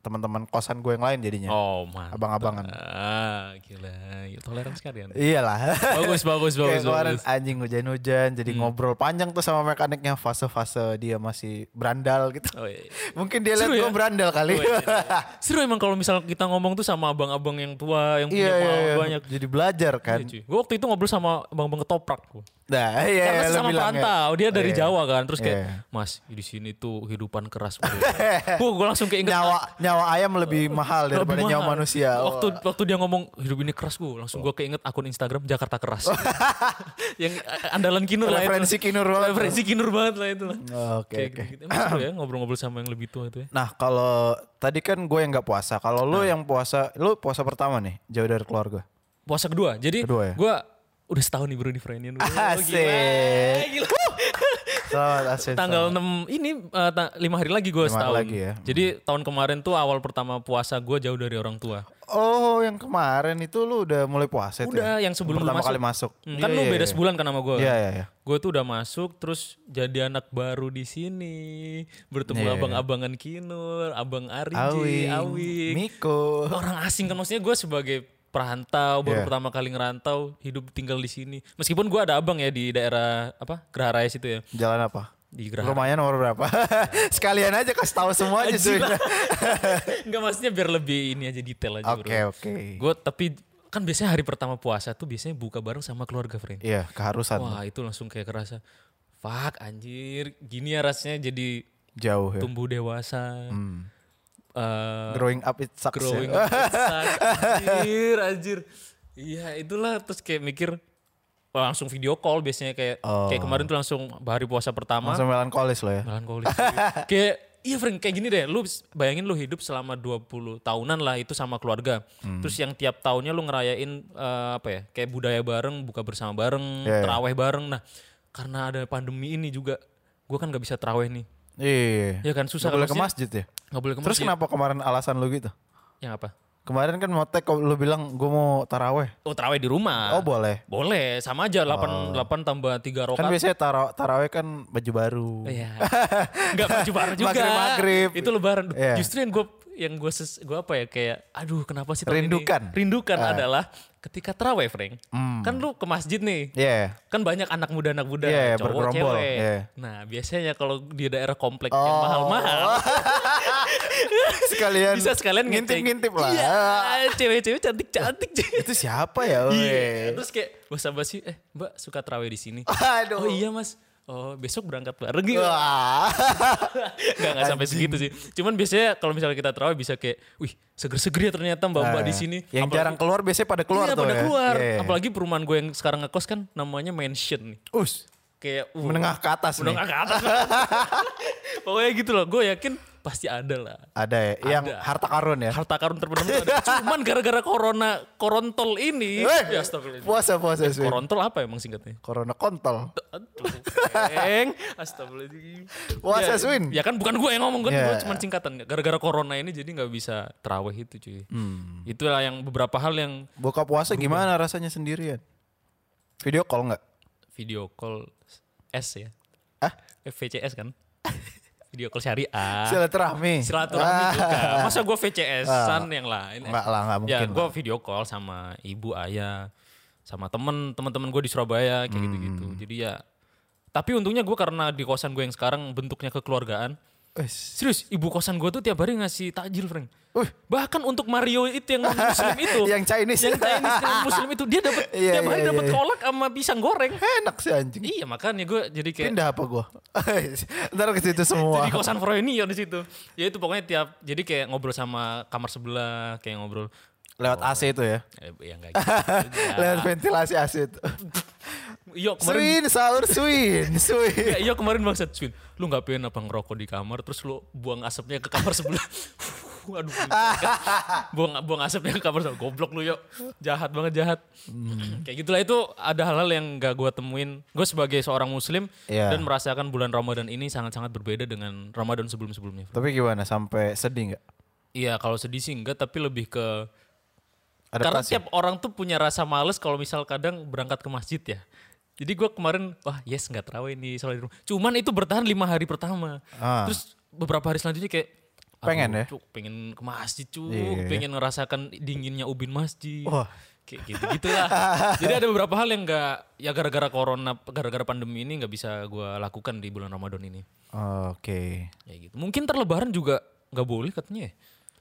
teman-teman kosan gue yang lain jadinya. Oh man. Abang-abangan. Ah gila. Ya, toleran sekali Anda. Iyalah. Bagus bagus Kayak bagus. kemarin bagus. anjing hujan-hujan jadi ngobrol panjang tuh sama mekaniknya fase-fase dia masih berandal gitu. Oh, iya. Mungkin dia lihat ya? gue berandal kali. Oh, iya, iya. Seru emang kalau misal kita ngomong tuh sama abang-abang yang tua yang punya Iya, iya, iya. banyak. Jadi belajar kan. Iya. Gue waktu itu ngobrol sama abang-abang ketoprak. gua. Nah, iya, Karena iya, lu sama bilang ya. perantau, dia dari Iya. Jawa kan. Terus kayak, Iya. Mas di sini tuh kehidupan keras. Gue gue langsung keinget Nyawa nyawa ayam lebih mahal lebih daripada nyawa mahal. manusia. Waktu waktu dia ngomong hidup ini keras gue, langsung gue keinget akun Instagram Jakarta keras. yang andalan kinur lah itu. Referensi kinur banget. Referensi kinur banget lah itu lah. Oke, oke. ya ngobrol-ngobrol sama yang lebih tua itu ya. Nah, kalau tadi kan gue yang nggak puasa. Kalau lu yang puasa, lu puasa pertama nih, jauh dari keluarga. Puasa kedua. Jadi Kedua ya? gue udah setahun nih bro di Frenian. Oh, Asik. gila, gila. Selamat asik. Tanggal selamat. 6 ini eh, ta- lima hari lagi gue setahun. lagi ya. Jadi tahun kemarin tuh awal pertama puasa gue jauh dari orang tua. Oh, yang kemarin itu lu udah mulai puasa itu Udah ya? yang sebelum lu pertama masuk. kali masuk. Hmm, kan Iya, lu iya, beda iya. sebulan kan sama gue. Iya, iya, iya. Gue tuh udah masuk terus jadi anak baru di sini. Bertemu Iya. abang-abangan Kinur, abang Ari, Awi, Awi. Miko. Orang asing kan maksudnya gue sebagai perantau baru Iya. pertama kali ngerantau hidup tinggal di sini. Meskipun gue ada abang ya di daerah apa Gerah Raya situ ya. Jalan apa? di Geraha. Rumahnya nomor berapa? Sekalian aja kasih tahu semuanya Anjir Swin. lah. Enggak maksudnya biar lebih ini aja detail aja. Oke oke. Gue tapi kan biasanya hari pertama puasa tuh biasanya buka bareng sama keluarga Frank. Iya keharusan. Wah itu langsung kayak kerasa. Fuck anjir. Gini ya rasanya jadi Jauh ya. tumbuh dewasa. Hmm. Eh, Growing up it sucks growing ya. up it sucks. Anjir anjir. Iya itulah terus kayak mikir langsung video call biasanya kayak Oh. kayak kemarin tuh langsung hari puasa pertama. Langsung melankolis lo ya. Melankolis. kayak iya Frank kayak gini deh. Lu bayangin lu hidup selama 20 tahunan lah itu sama keluarga. Hmm. Terus yang tiap tahunnya lu ngerayain eh, apa ya? Kayak budaya bareng, buka bersama bareng, Iya, iya. teraweh bareng. Nah, karena ada pandemi ini juga gue kan nggak bisa teraweh nih. Iya. Ya kan susah Nggak boleh ke masjid ya. Nggak boleh ke Terus masjid. kenapa kemarin alasan lu gitu? Yang apa? Kemarin kan mau tag lu bilang gue mau taraweh. Oh, teraweh di rumah. Oh boleh. Boleh, sama aja 8 8 tambah 3 Kan rokat. biasanya tara- taraweh kan baju baru. Iya. Enggak baju baru juga. Maghrib-maghrib. Itu lebaran. Iya. Justru yang gue yang gue gua apa ya kayak aduh kenapa sih tahun ini- Rindukan. Rindukan Ah. adalah ketika terawih, Frank. Hmm. Kan lu ke masjid nih. Iya. Kan banyak anak muda anak muda, Iya, cowok cewek. Iya. Nah, biasanya kalau di daerah komplek yang Oh. mahal-mahal Sekalian bisa sekalian ngintip-ngintip lah. Iya, cewek-cewek cantik-cantik. Itu siapa ya? Iya. Terus kayak basa-basi, eh Mbak suka terawih di sini. Aduh. Oh iya mas. Oh besok berangkat bareng gitu. Wah. Enggak enggak sampai segitu sih. Cuman biasanya kalau misalnya kita terawih bisa kayak, wih seger-seger ya ternyata mbak-mbak di sini. Yang Apalagi- jarang keluar biasanya pada keluar iya, tuh pada ya. keluar. Iya. Apalagi perumahan gue yang sekarang ngekos kan namanya mansion nih. Us. Kayak uh, Menengah ke atas nih. menengah ke atas. Pokoknya gitu loh. Gue yakin pasti ada lah. Ada ya. Yang Ada. harta karun ya. Harta karun terpendam tuh ada. Cuman gara-gara corona korontol ini. Eh, ya astagfirullah. Puasa puasa Swin. Korontol apa emang singkatnya? Corona kontol. Eng. Astagfirullahaladzim. Puasa, ya, Swin. Ya kan bukan gue yang ngomong kan, Ya. gue cuma singkatan. Gara-gara corona ini jadi nggak bisa terawih itu cuy. Hmm. Itulah yang beberapa hal yang Buka puasa gimana rasanya sendirian? Video call nggak? video call S ya. Ah? Eh, VCS kan? Video call syariah. Silaturahmi. Silaturahmi Ah. juga. Masa gue VCS-an yang lain? Enggak lah, enggak Ya mungkin. gue video call sama ibu ayah, sama temen teman-teman gue di Surabaya kayak gitu-gitu. Hmm. Jadi ya, tapi untungnya gue karena di kosan gue yang sekarang bentuknya kekeluargaan. Serius, ibu kosan gue tuh tiap hari ngasih takjil, Frank. Wih. Bahkan untuk Mario itu yang muslim itu, Yang Chinese. yang Chinese yang muslim itu dia dapat Iya, tiap hari iya, dapat iya. kolak sama pisang goreng. Enak sih anjing. Iya makanya gue jadi kayak Pindah apa gua? Ntar ke situ semua. jadi kosan Froyni di situ. Ya itu pokoknya tiap jadi kayak ngobrol sama kamar sebelah, kayak ngobrol Lewat AC itu ya. eh, ya enggak gitu. Lewat ventilasi AC itu. Iya kemarin Swin, sahur swin, swin. Ya, iya kemarin bangsat Swin. Lu nggak pengen apa ngerokok di kamar terus lu buang asapnya ke kamar sebelah. Aduh. buang buang asapnya ke kamar sebelah. Goblok lu yuk. Jahat banget jahat. Kayak gitulah itu ada hal-hal yang gak gue temuin. Gue sebagai seorang muslim Iya. dan merasakan bulan Ramadan ini sangat-sangat berbeda dengan Ramadan sebelum-sebelumnya. Tapi gimana? Sampai sedih nggak? Iya kalau sedih sih enggak tapi lebih ke Ada karena tiap orang tuh punya rasa males kalau misal kadang berangkat ke masjid ya. Jadi gue kemarin wah yes nggak terawih nih sholat di rumah. Cuman itu bertahan lima hari pertama. Ah. Terus beberapa hari selanjutnya kayak Pengen ya? Cuk, pengen ke masjid cuk, Iya. pengen ngerasakan dinginnya ubin masjid. Wah. Kayak gitu gitulah. Jadi ada beberapa hal yang nggak ya gara-gara corona, gara-gara pandemi ini nggak bisa gue lakukan di bulan Ramadan ini. Oke. Kayak gitu. Mungkin terlebaran juga nggak boleh katanya ya.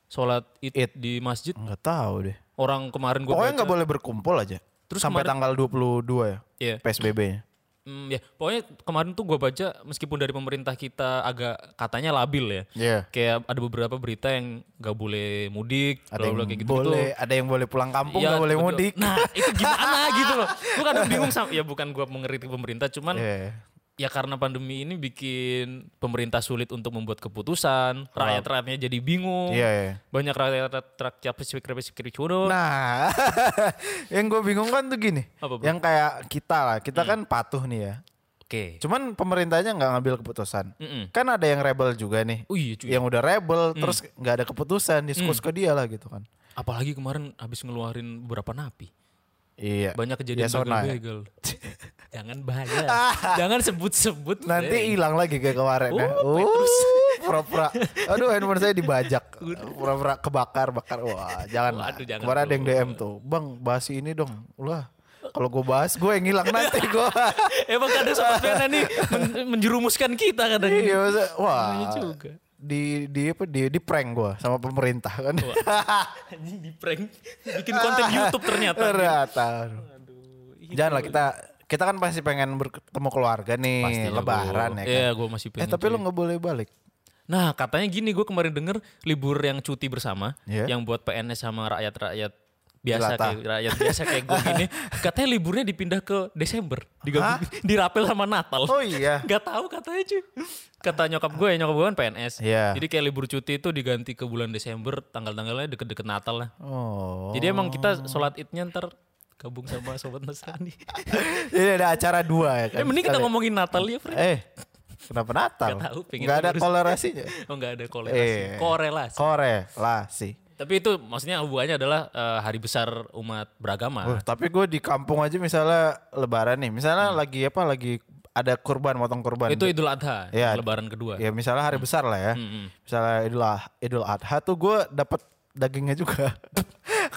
Sholat id, Id. di masjid. Nggak tahu deh. Orang kemarin gue Pokoknya nggak boleh berkumpul aja. Terus sampai kemarin- tanggal 22 ya. Iya. PSBB-nya. Hmm, ya, pokoknya kemarin tuh gue baca meskipun dari pemerintah kita agak katanya labil ya. Iya. Kayak ada beberapa berita yang gak boleh mudik, Ada yang kayak gitu. boleh, ada yang boleh pulang kampung, Iya, nggak boleh betul. mudik. Nah itu gimana gitu loh. Gue kadang bingung sama, ya bukan gue mengkritik pemerintah, cuman Iya. Ya karena pandemi ini bikin pemerintah sulit untuk membuat keputusan, rakyat-rakyatnya jadi bingung. Iya, iya. Banyak rakyat-rakyat spesifik-spesifik curut. Nah, yang gue bingung kan tuh gini. Apa, bro? yang kayak kita lah, kita Hmm. kan patuh nih ya. Oke. Cuman pemerintahnya nggak ngambil keputusan. Mm-mm. Kan ada yang rebel juga nih. Oh iya cuy. Yang udah rebel Hmm. terus nggak ada keputusan, diskusi ke dia lah gitu kan. Apalagi kemarin habis ngeluarin beberapa napi. Iya. Banyak kejadian ya. begal-begal. Jangan bahaya. Jangan sebut-sebut. Nanti hilang lagi kayak kemarin ya. Oh, Petrus. pura-pura. Aduh, handphone saya dibajak. Pura-pura kebakar, bakar. Wah, jangan. lah. Waduh, jangan kemarin ada yang. DM tuh. Bang, bahas ini dong. Ulah. Kalau gue bahas gue yang hilang nanti gue. Emang kadang sobat pena nih men- menjerumuskan kita kadang. iya, masa- wah. Iya juga. Di di apa di di prank gue sama pemerintah kan. Anjing di prank. Bikin konten YouTube ternyata. Ternyata. Aduh. Janganlah kita kita kan pasti pengen bertemu keluarga nih Pastinya lebaran gua- ya kan. Iya, gue masih eh pengen. tapi lu nggak boleh balik. Nah katanya gini gue kemarin denger libur yang cuti bersama Iya. yang buat PNS sama rakyat-rakyat biasa Jelata. kayak rakyat biasa kayak gue gini katanya liburnya dipindah ke Desember digabung dirapel sama Natal Oh iya. nggak tahu katanya cuy kata nyokap gue ya nyokap gue kan PNS Iya. jadi kayak libur cuti itu diganti ke bulan Desember tanggal-tanggalnya deket-deket Natal lah Oh. jadi emang kita sholat idnya ntar gabung sama sobat Nasrani Jadi ada acara dua ya kan. eh mending kita ngomongin Natal ya Fred Eh, kenapa Natal? Nggak tahu, pengen Nggak ada lurus. kolerasinya. oh nggak ada korelasi Eh. korelasi Korelasi. Tapi itu maksudnya hubungannya adalah eh, hari besar umat beragama. Oh, tapi gue di kampung aja misalnya lebaran nih. Misalnya lagi apa lagi ada kurban, motong kurban. Hmm. itu Idul Adha, Iya. lebaran kedua. Ya misalnya hari besar lah ya. Hmm, Misalnya Idul, Ah- Idul Adha tuh gue dapat dagingnya juga.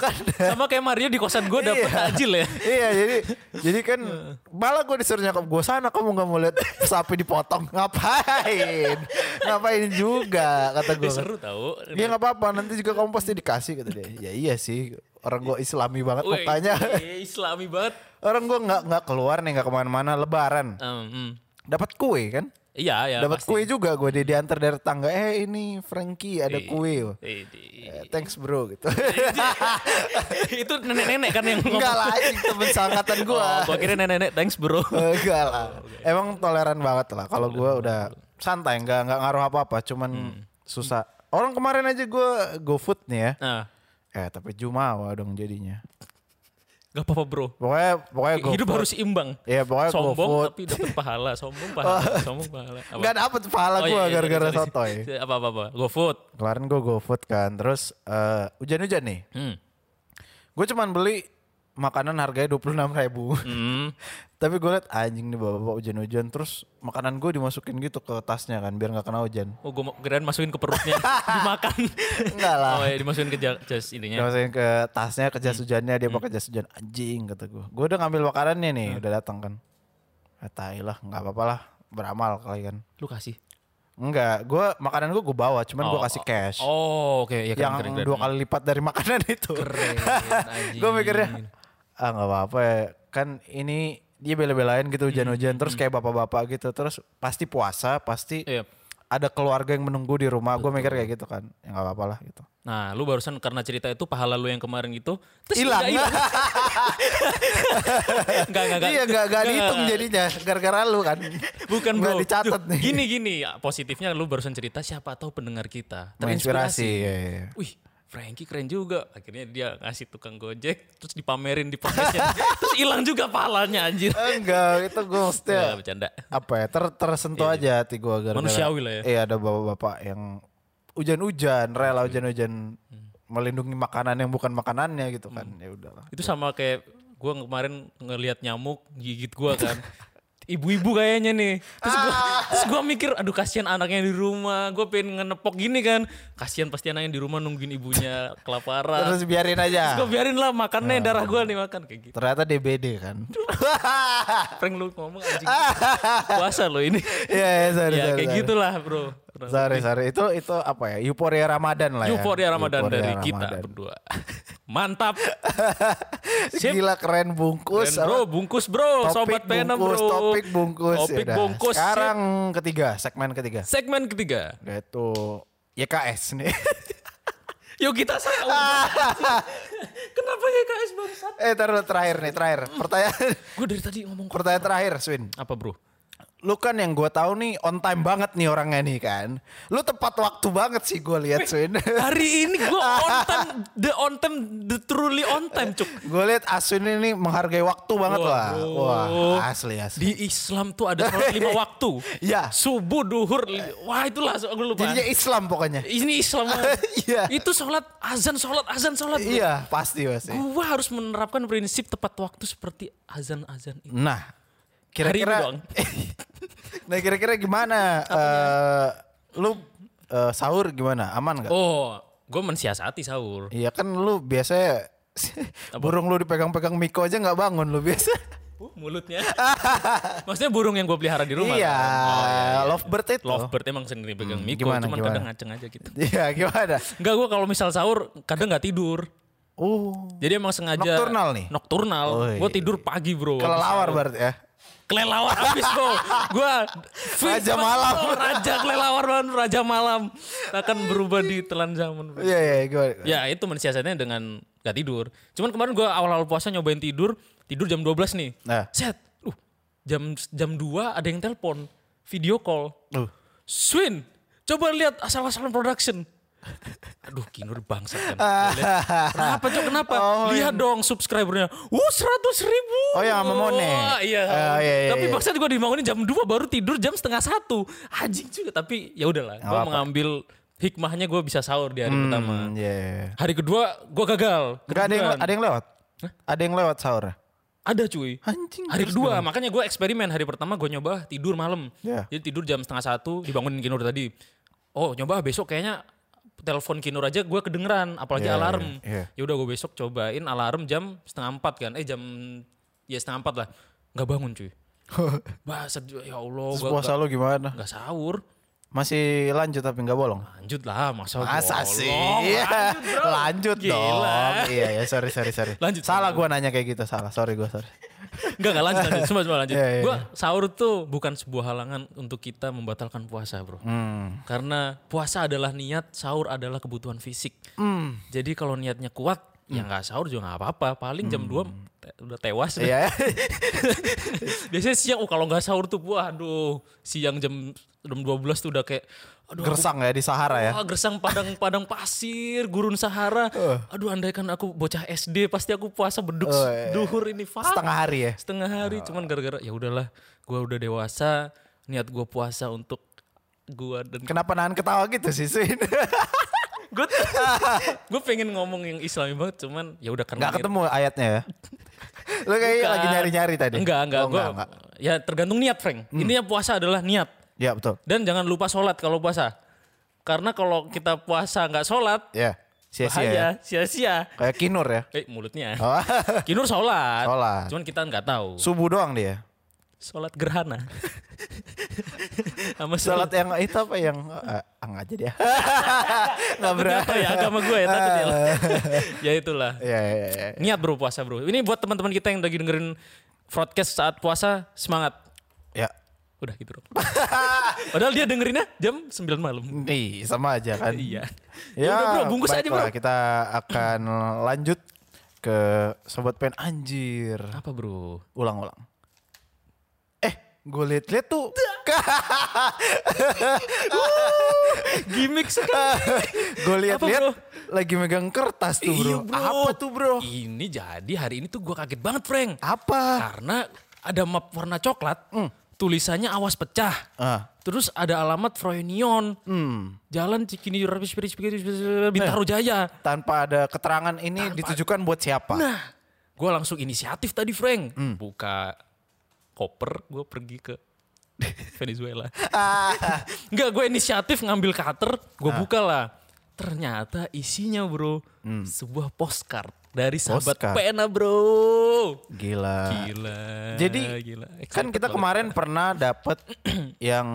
kan Sama kayak Mario di kosan gue dapet Iya. tajil ya. iya jadi jadi kan malah gue disuruh nyokap gue sana kamu nggak mau lihat sapi dipotong ngapain ngapain juga kata gue Eh, seru tau. dia nggak apa-apa nanti juga kamu pasti dikasih kata dia ya iya sih orang gue islami banget Wih, mukanya iya, Islami banget. orang gue nggak nggak keluar nih nggak ke mana-mana lebaran Um, hmm. dapat kue kan Iya, ya. dapat kue juga gue di diantar dari tangga eh ini Frankie ada Iya. kue di- Eh, thanks bro gitu itu nenek-nenek kan yang ngomong. enggak lah temen sangkatan gue Oh, gua kira nenek-nenek thanks bro. Enggak lah. Emang toleran banget lah. Kalau gue udah santai, nggak nggak ngaruh apa apa. Cuman Hmm. susah. Orang kemarin aja gue go food nih ya. Nah, Eh tapi jumawa dong jadinya. Gak apa-apa bro. Pokoknya pokoknya go Hidup food. harus imbang. Iya pokoknya go Sombong food. tapi dapat pahala. Sombong pahala. Sombong pahala. Apa? Nggak dapet pahala Oh, gue iya, iya, gara-gara sorry. sotoy. Apa-apa. apa. Go food. Kemarin gue go food kan. Terus eh, hujan-hujan nih. Hmm. Gue cuman beli makanan harganya 26 ribu. Hmm. Tapi gue liat anjing nih bapak-bapak hujan-hujan. Terus makanan gue dimasukin gitu ke tasnya kan. Biar nggak kena hujan. Oh gue kirain masukin ke perutnya dimakan. Enggak lah. Oh ya dimasukin ke ja- jas ininya. masukin ke tasnya ke Hmm. jas hujannya dia pakai jas hujan anjing kata gue. Gue udah ngambil makanannya nih Hmm. udah datang kan. Ah, tai lah nggak apa-apa lah beramal kali kan. Lu kasih. Enggak, gue makanan gue gue bawa, cuman gue Oh, kasih cash. Oh oke ya yang keren, keren, keren. dua kali lipat dari makanan itu. Keren, gue mikirnya ah nggak apa-apa ya. Kan ini dia bela-belain gitu Hmm, hujan-hujan terus kayak bapak-bapak gitu. Terus pasti puasa pasti Iya. ada keluarga yang menunggu di rumah. Gue mikir kayak gitu kan. Ya nggak apa-apa lah gitu. Nah lu barusan karena cerita itu pahala lu yang kemarin gitu. terus hilang. nggak enggak iya nggak nggak dihitung jadinya. Gara-gara lu kan. Bukan Nggak bro. dicatat nih. Gini gini. Ya, positifnya lu barusan cerita siapa tahu pendengar kita terinspirasi. iya, iya. Wih, Frankie keren juga. Akhirnya dia ngasih tukang gojek terus dipamerin di podcastnya. terus hilang juga pahalanya anjir. enggak itu gue mesti Ya, bercanda. apa ya ter tersentuh aja hati gue Manusiawi lah ya. iya ada bapak-bapak yang hujan-hujan rela hujan-hujan melindungi makanan yang bukan makanannya gitu kan ya udahlah Itu sama kayak gua kemarin ngelihat nyamuk gigit gua kan. Ibu-ibu kayaknya nih. Terus gua, terus gua mikir aduh kasihan anaknya di rumah. Gua pengen ngenepok gini kan. Kasihan pasti anaknya di rumah nungguin ibunya kelaparan. terus biarin Terus aja gua biarin lah makannya darah gua nih makan kayak gitu. ternyata DBD kan Prank lu ngomong anjing. Puasa lo ini. iya iya sorry ya sorry, kayak sorry. gitulah, Bro. sorry sorry itu itu apa ya euforia Ramadan lah ya Euforia Ramadan Euforia dari kita Ramadan. berdua. Mantap. Sip. gila keren bungkus Keren, bro, bungkus bro, topik sobat pena bro. bungkus topik bungkus Topik Yaudah. bungkus. sip. sekarang ketiga segmen ketiga segmen ketiga. yaitu YKS nih Yuk kita saya. Kenapa ya KS bangsat? eh taruh terakhir nih terakhir pertanyaan Gue dari tadi ngomong pertanyaan terakhir Swin Apa bro? Lu kan yang gue tahu nih on time banget nih orangnya nih kan lu tepat waktu banget sih gue lihat Swin Hari ini gue on time, the on time, the truly on time cuk. gue lihat Aswin ini menghargai waktu banget Wah, lah wah asli asli Di Islam tuh ada sholat lima waktu. Ya. Subuh, duhur, wah itulah gue lupa. jadinya Islam pokoknya Ini Islam. Iya. Itu sholat azan, sholat azan, sholat. iya pasti pasti Gua harus menerapkan prinsip tepat waktu seperti azan-azan itu. nah ini kira-kira. Nah kira-kira gimana eh lu eh, sahur gimana aman nggak Oh, gue mensiasati sahur. Iya kan lu biasanya burung lu dipegang-pegang Miko aja nggak bangun lu biasa. Uh, mulutnya. Maksudnya burung yang gue pelihara di rumah. iya, kan? Oh, iya, iya. lovebird itu. Lovebird emang sendiri pegang Miko, gimana, cuman gimana? kadang ngaceng aja gitu. Iya, gimana? Enggak gue kalau misal sahur kadang nggak tidur. Oh, Jadi emang sengaja Nocturnal nih? Nocturnal. Oh, Gue iya. tidur pagi bro. kelelawar berarti ya. Kelelawar habis bro. Gue Raja malam. raja kelelawar banget, raja malam. Akan berubah di telan zaman. Bro. Iya, iya, gimana? Ya itu mensiasatnya dengan gak tidur. Cuman kemarin gue awal-awal puasa nyobain tidur, tidur jam 12 nih. Nah. Set, uh, jam jam 2 ada yang telepon, video call. Tuh. Swin, coba lihat asal-asalan production. Aduh, Kinur bangsa kan. Kenapa cok? Kenapa? Oh, lihat dong subscribernya. Wuh, seratus ribu. Oh, yang sama Mone. Wah, iya. Ah, iya, iya, Tapi iya. maksudnya gue dibangunin jam 2 baru tidur jam setengah satu. Anjing juga. Tapi ya udahlah. Gue mengambil hikmahnya gue bisa sahur di hari pertama. Hmm, iya, iya. Hari kedua gue gagal. Enggak ada yang ada yang lewat. Ada yang lewat sahur. Ada cuy. Anjing. Hari kedua, makanya gue eksperimen. Hari pertama gue nyoba tidur malam. Iya. Jadi tidur jam setengah satu, dibangunin Kinur tadi. Oh nyoba besok kayaknya telepon Kinur aja gue kedengeran, apalagi Iya, alarm. iya, iya. Ya udah gue besok cobain alarm jam setengah empat kan. Eh jam ya setengah empat lah. Nggak bangun cuy. Bahasa ya Allah. Terus Gua puasa lu gimana? nggak sahur. Masih lanjut tapi nggak bolong. Lanjut lah, masa Masa bolong? sih? Lanjut, bro. Lanjut Gila. dong. Iya ya, sorry sorry sorry. Lanjut, Salah gua nanya kayak gitu, salah. Sorry gua, sorry. Enggak, enggak lanjut, lanjut. Semua, semua lanjut. Iya, iya, Gua sahur tuh bukan sebuah halangan untuk kita membatalkan puasa, bro. Hmm. Karena puasa adalah niat, sahur adalah kebutuhan fisik. Hmm. Jadi kalau niatnya kuat, ya nggak sahur juga nggak apa-apa. Paling jam 2 te- udah tewas. Hmm. Iya. Biasanya siang, oh kalau nggak sahur tuh, waduh. Siang jam jam 12 tuh udah kayak, aduh aku Gersang ya di Sahara ya. Wah, gersang padang padang pasir, gurun Sahara. Aduh, andai kan aku bocah SD, pasti aku puasa beduk iya. duhur ini. Fuck. Setengah hari ya. setengah hari cuman gara-gara ya udahlah gua udah dewasa niat gua puasa untuk gua dan Kenapa nahan ketawa gitu sih, Sin? gue gue pengen ngomong yang islami banget cuman ya udah karena Enggak ketemu ayatnya ya. Lu kayak lagi nyari-nyari tadi. enggak enggak Oh, enggak, Hmm. enggak. ya tergantung niat Frank intinya puasa adalah niat Ya, betul. dan jangan lupa sholat kalau puasa karena kalau kita puasa nggak sholat Ya. Sia-sia ya. bahaya sia-sia Kayak kinur ya. eh mulutnya Oh. kinur sholat Sholat. cuman kita nggak tahu Subuh doang dia. sholat gerhana sama Sholat yang itu apa yang uh, enggak jadi ya. Enggak berani. apa ya agama gue ya takut ya ya itulah Iya, iya, iya. niat bro puasa bro ini buat teman-teman kita yang lagi dengerin broadcast saat puasa semangat Ya. Udah gitu bro padahal dia dengerinnya jam 9 malam Nih, sama aja kan. iya Ya, udah, bro, bungkus aja, bro. Kita akan lanjut ke sobat pen anjir. apa bro Ulang-ulang. Eh, gue liat-liat tuh. gimmick sekali gue liat-liat lagi megang kertas tuh bro. Iya, bro. Apa tuh bro? ini jadi hari ini tuh gue kaget banget Frank Apa? karena ada map warna coklat tulisannya awas pecah Ah, terus ada alamat Froynion hmm. jalan Cikini Bintaro Jaya Tanpa ada keterangan ini ditujukan buat siapa? Nah, gue langsung inisiatif tadi Frank. Buka koper, gue pergi ke Venezuela. Enggak, gue inisiatif ngambil cutter, gue buka lah. Ternyata isinya bro, sebuah postcard dari sahabat Postcard. pena bro. Gila. Gila. Jadi gila. kan kita banget. kemarin pernah dapat yang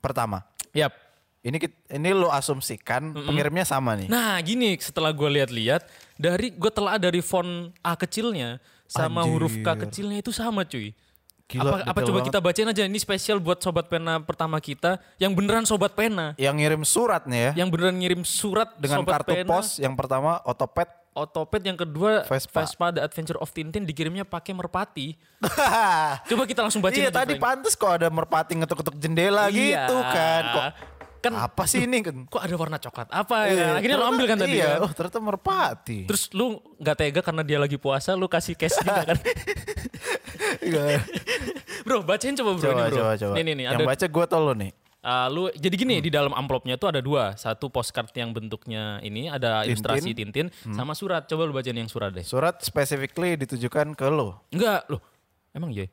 pertama. Yap. Ini ini lo asumsikan pengirimnya sama nih. Nah gini setelah gue lihat-lihat dari gue telah dari font A kecilnya sama Anjir. huruf K kecilnya itu sama cuy. Gila, apa apa coba banget. kita bacain aja ini spesial buat sobat pena pertama kita yang beneran sobat pena, Yang ngirim surat nih ya. yang beneran ngirim surat dengan sobat kartu pena, pos yang pertama otopet. Otopet yang kedua Vespa. Vespa. The Adventure of Tintin dikirimnya pakai merpati. Coba kita langsung bacain iya tadi pantas kok ada merpati ngetuk-ketuk jendela Iya. gitu kan. Kok kan apa sih ini kan? kok ada warna coklat apa ya? Iya, Akhirnya lo ternyata- ambil kan tadi Iya, kan? oh ternyata merpati. Terus lu nggak tega karena dia lagi puasa, lu kasih cash juga kan? Iya. bro, bacain coba bro coba, ini bro. coba, coba. Nih nih nih, yang ada baca gue tau lo nih. Uh, lu jadi gini di dalam amplopnya tuh ada dua, satu postcard yang bentuknya ini ada Tintin. ilustrasi Tintin sama surat. Coba lu bacain yang surat deh. Surat specifically ditujukan ke lo. Enggak, loh. Emang iya.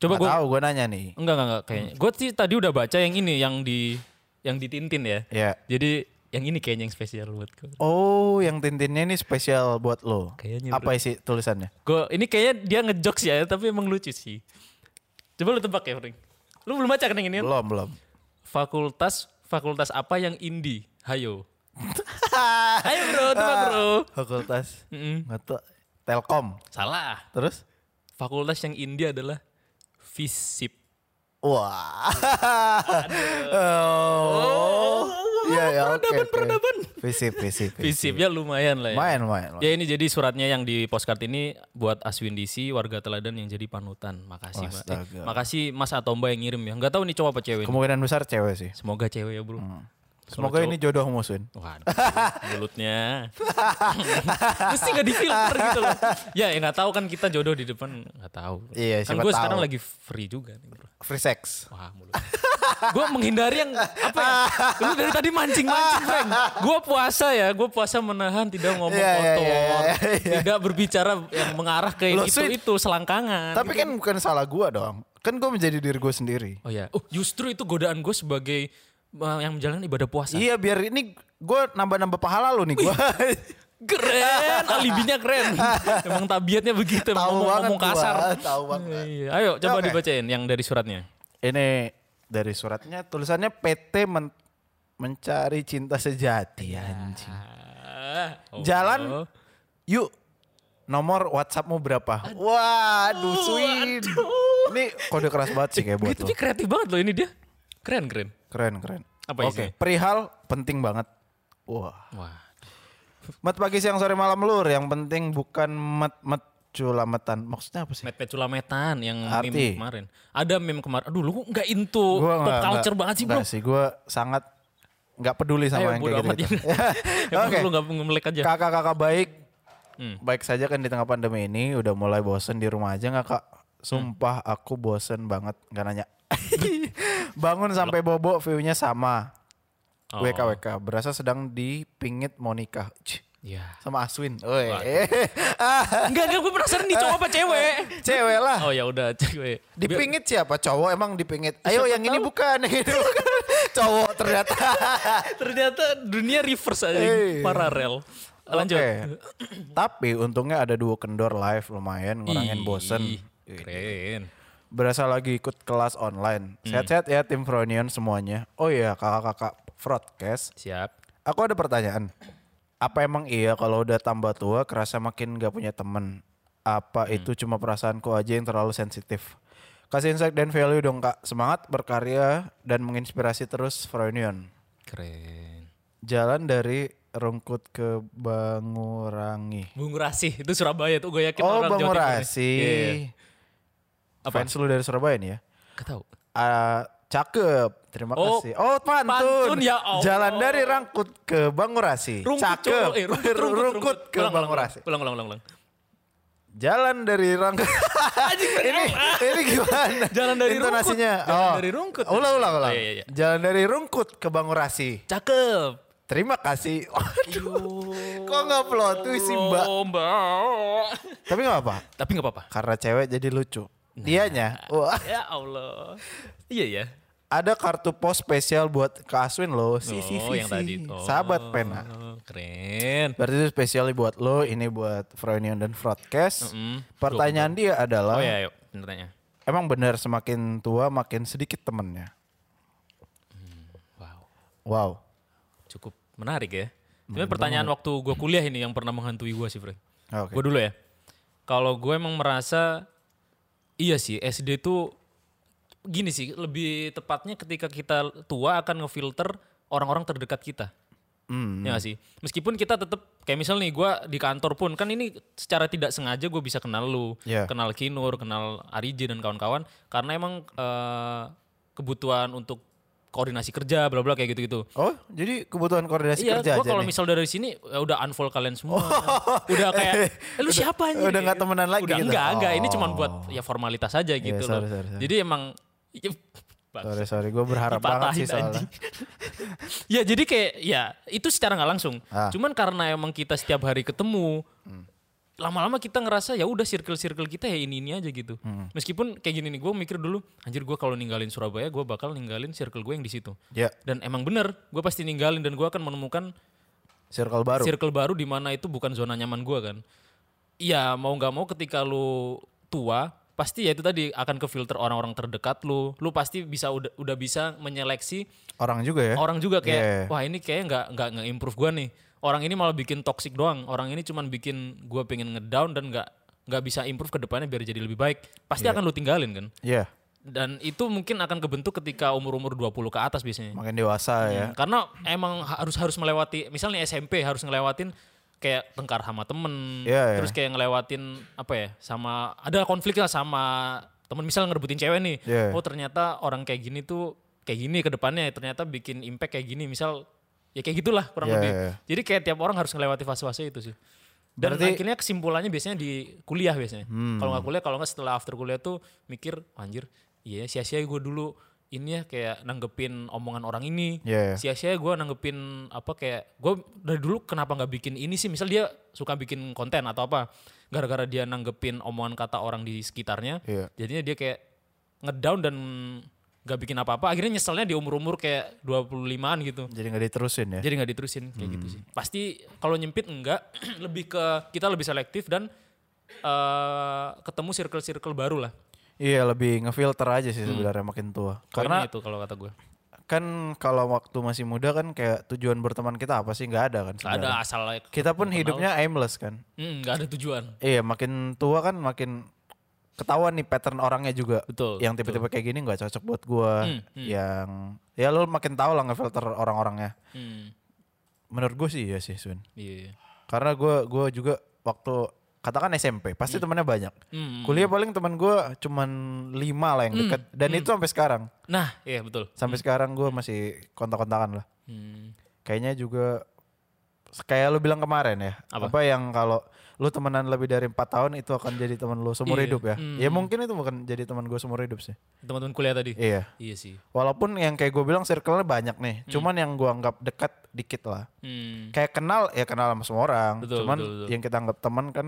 Coba gua tahu gue nanya nih. enggak enggak enggak kayaknya. Gue sih tadi udah baca yang ini yang di yang di Tintin ya. Ya. Jadi yang ini kayaknya yang spesial buat gue. Oh, yang tintinnya ini spesial buat lo. Kayaknya, Apa isi tulisannya? Gue ini kayaknya dia ngejokes ya, tapi emang lucu sih. Coba lu tebak ya, Frank. Lu belum baca kan yang ini? Belum, belum. Fakultas fakultas apa yang indie? Hayo. Ayo bro, tebak bro. Fakultas. Nggak tahu. Telkom. Salah. Terus? Fakultas yang indie adalah FISIP. Wah. oh. Iya, ya, peradaban, oke. peradaban. Visip, visip. FISIP ya lumayan lah ya. Main, main. Ya ini jadi suratnya yang di postcard ini buat Aswin DC warga teladan yang jadi panutan. Makasih Mbak. Eh, makasih Mas atau Mbak yang ngirim ya. Enggak tahu nih cowok apa cewek. nih. Kemungkinan besar cewek sih. Semoga cewek ya, Bro. Semoga ini jodoh musuhin. Waduh, mulutnya. Mesti gak difilter gitu loh. Ya, ya gak tahu kan kita jodoh di depan gak tahu. Iya, kan gue sekarang lagi free juga nih bro. Free sex. Wah mulut. gue menghindari yang apa ya? Lu dari tadi mancing-mancing, Frank. Gue puasa ya, gue puasa menahan tidak ngomong Iya, iya, kotor, iya, iya, iya. tidak berbicara yang mengarah ke Loh, itu Sweet. itu selangkangan. Tapi kan bukan salah gua dong. Kan gua menjadi diri gue sendiri. oh ya, oh justru itu godaan gue sebagai yang menjalankan ibadah puasa. Iya biar ini gue nambah-nambah pahala lo nih gue. Keren, alibinya keren. Emang tabiatnya begitu, Tahu ngomong, banget ngomong gua, kasar. tahu banget. Iya. Ayo coba Oke. dibacain yang dari suratnya. ini dari suratnya tulisannya PT men- mencari cinta sejati anjing. Ah, oh. Jalan yuk nomor WhatsAppmu berapa? Waduh, sweet. Ini kode keras banget sih kayak buat Gitu, lo. tapi kreatif banget loh ini dia. Keren, keren. Keren keren. Apa Oke, isinya? perihal penting banget. Wah. Wah. Mat pagi siang sore malam lur, yang penting bukan met met culametan. Maksudnya apa sih? Met Culametan yang Arti? meme kemarin. Ada meme kemarin. Aduh, lu nggak into Gua pop nggak- culture nggak- banget sih, Bro. sih, gue sangat nggak peduli sama Ayo, yang kayak gitu. ya. Emang Oke. lu nggak ngemelek aja. Kakak-kakak baik, Hmm. baik saja kan di tengah pandemi ini udah mulai bosen di rumah aja nggak kak? Sumpah aku bosen banget nggak nanya. Bangun sampai bobo view-nya sama. Oh. WKWK berasa sedang dipingit Monica Cih, Iya. sama Aswin. Oi. Enggak, enggak gue penasaran nih cowok apa cewek. Cewek lah. Oh ya udah cewek. Dipingit siapa? Cowok emang dipingit. Ayo yang ini bukan, yang ini bukan. Cowok ternyata. Ternyata dunia reverse aja, Hey. paralel. Lanjut. Oke. Tapi untungnya ada dua kendor live lumayan ngurangin Ih, bosen. Keren. Berasa lagi ikut kelas online. Hmm. Sehat-sehat ya tim Fronion semuanya. Oh iya kakak-kakak broadcast. Siap. Aku ada pertanyaan. Apa emang iya kalau udah tambah tua kerasa makin gak punya temen? Apa Hmm. itu cuma perasaanku aja yang terlalu sensitif? Kasih insight dan value dong kak. Semangat berkarya dan menginspirasi terus Fronion. Keren. Jalan dari Rungkut ke Bangurangi. Bung Rasih itu Surabaya tuh gue yakin Oh. Bangurasi. Iya, iya. Apa? Fans lu dari Surabaya nih ya? Gak tahu. Ah, cakep. Terima Oh, kasih. Oh, pantun. pantun, ya Allah. Jalan dari Rangkut ke Bangurasi. Rungkut, cakep. Eh, rungkut, rungkut, Rungkut ke Ulang, Bangurasi. Ulang, ulang, ulang, ulang. Jalan dari Rangkut. ini ini gimana? Jalan dari Intonasinya. Rungkut. Jalan Oh. dari Rungkut. Ulang, ulang, ulang. Oh, iya, iya. Jalan dari Rungkut ke Bangurasi. Cakep. Terima kasih. Waduh. Kok nggak plot twist sih, Mbak? Mbak. Tapi nggak apa. Tapi gak apa-apa. Karena cewek jadi lucu. Dianya. Wah. Ya Allah. Iya ya. Ada kartu pos spesial buat Kak Aswin loh. Si, si, Oh, si, yang si. tadi. Oh, Sahabat pena. Keren. Berarti itu spesial buat lo, ini buat Fronion dan Broadcast. Mm-mm. Pertanyaan dia adalah, Oh ya, yuk. Benernya. emang benar semakin tua makin sedikit temennya? Wow. Wow. Cukup menarik ya. Ini pertanyaan waktu gue kuliah ini yang pernah menghantui gue sih, Frank. Oke. Gue dulu ya. Kalau gue emang merasa iya sih SD tuh gini sih lebih tepatnya ketika kita tua akan ngefilter orang-orang terdekat kita. Hmm. Ya gak sih? Meskipun kita tetap kayak misal nih gue di kantor pun kan ini secara tidak sengaja gue bisa kenal lu, Iya. kenal Kinur, kenal Arije dan kawan-kawan karena emang eh, kebutuhan untuk koordinasi kerja bla bla kayak gitu-gitu. Oh, jadi kebutuhan koordinasi Iya, kerja gue aja kalau nih? misal dari sini ya udah unfollow kalian semua. udah kayak, eh, lu siapa anjir? udah nggak temenan lagi Udah gitu? enggak, enggak. Ini Oh. cuma buat ya formalitas aja gitu loh. sorry, sorry, sorry. Jadi emang ya, Sorry, sorry. Gue berharap banget sih soalnya. ya jadi kayak ya itu secara nggak langsung. Ah. Cuman karena emang kita setiap hari ketemu, lama-lama kita ngerasa ya udah circle-circle kita ya ini ini aja gitu. Hmm. Meskipun kayak gini nih, gue mikir dulu, anjir gue kalau ninggalin Surabaya, gue bakal ninggalin circle gue yang di situ. Ya, Dan emang bener, gue pasti ninggalin dan gue akan menemukan circle baru. circle baru di mana itu bukan zona nyaman gue kan. Iya mau nggak mau ketika lu tua, pasti ya itu tadi akan ke filter orang-orang terdekat lu. Lu pasti bisa udah udah bisa menyeleksi Orang juga ya. orang juga kayak Yeah. wah ini kayak nggak nggak nge-improve gue nih. Orang ini malah bikin toxic doang. Orang ini cuman bikin gue pengen ngedown dan nggak nggak bisa improve ke depannya biar jadi lebih baik. Pasti akan lu tinggalin kan. Iya, Dan itu mungkin akan kebentuk ketika umur-umur 20 ke atas biasanya. makin dewasa ya. Karena emang harus harus melewati misalnya SMP harus ngelewatin kayak tengkar sama temen, Iya, iya. terus kayak ngelewatin apa ya sama ada konflik lah sama temen misal ngerebutin cewek nih, Iya. oh ternyata orang kayak gini tuh kayak gini ke depannya ternyata bikin impact kayak gini misal ya kayak gitulah kurang Iya, lebih. iya. Jadi kayak tiap orang harus ngelewati fase-fase itu sih. Dan Berarti- Hmm. akhirnya kesimpulannya biasanya di kuliah biasanya. Kalau nggak kuliah, kalau nggak setelah after kuliah tuh mikir, anjir, iya sia-sia gue dulu ini ya kayak nanggepin omongan orang ini. Iya, iya. Sia-sia gue nanggepin apa kayak gue dari dulu kenapa nggak bikin ini sih? Misal dia suka bikin konten atau apa, gara-gara dia nanggepin omongan kata orang di sekitarnya, Iya. jadinya dia kayak ngedown dan nggak bikin apa-apa. Akhirnya nyeselnya di umur-umur kayak 25-an gitu. Jadi nggak diterusin ya. Jadi nggak diterusin kayak gitu Hmm. sih. Pasti kalau nyempit enggak, lebih ke kita lebih selektif dan eh ketemu circle-circle baru lah. Iya, lebih ngefilter aja sih sebenarnya makin tua. Karena Poinnya itu kalau kata gue. kan kalau waktu masih muda kan kayak tujuan berteman kita apa sih nggak ada kan ada asal Kita pun hidupnya aimless kan. Hmm, nggak ada tujuan. Iya, makin tua kan makin ketahuan nih pattern orangnya juga. Betul. yang tipe-tipe kayak gini nggak cocok buat gua. Hmm, hmm. Yang ya lo makin tahu lah ngefilter orang-orangnya. Hmm, Menurut gue sih ya sih Sun. iya. Karena gua gua juga waktu katakan SMP pasti temannya banyak. Hmm. Kuliah paling teman gua cuman lima lah yang dekat dan itu sampai sekarang. Nah, iya betul. Sampai sekarang gua masih kontak-kontakan lah. Hmm. Kayaknya juga kayak lu bilang kemarin ya. Apa? Apa, yang kalau lu temenan lebih dari empat tahun itu akan jadi teman lu seumur Iya. hidup ya. Hmm. Ya mungkin itu bukan jadi teman gue seumur hidup sih. Teman-teman kuliah tadi. Iya. Iya sih. Walaupun yang kayak gue bilang circle-nya banyak nih. Cuman yang gue anggap dekat dikit lah. Hmm. Kayak kenal ya kenal sama semua orang. Betul, Cuman betul, betul. yang kita anggap teman kan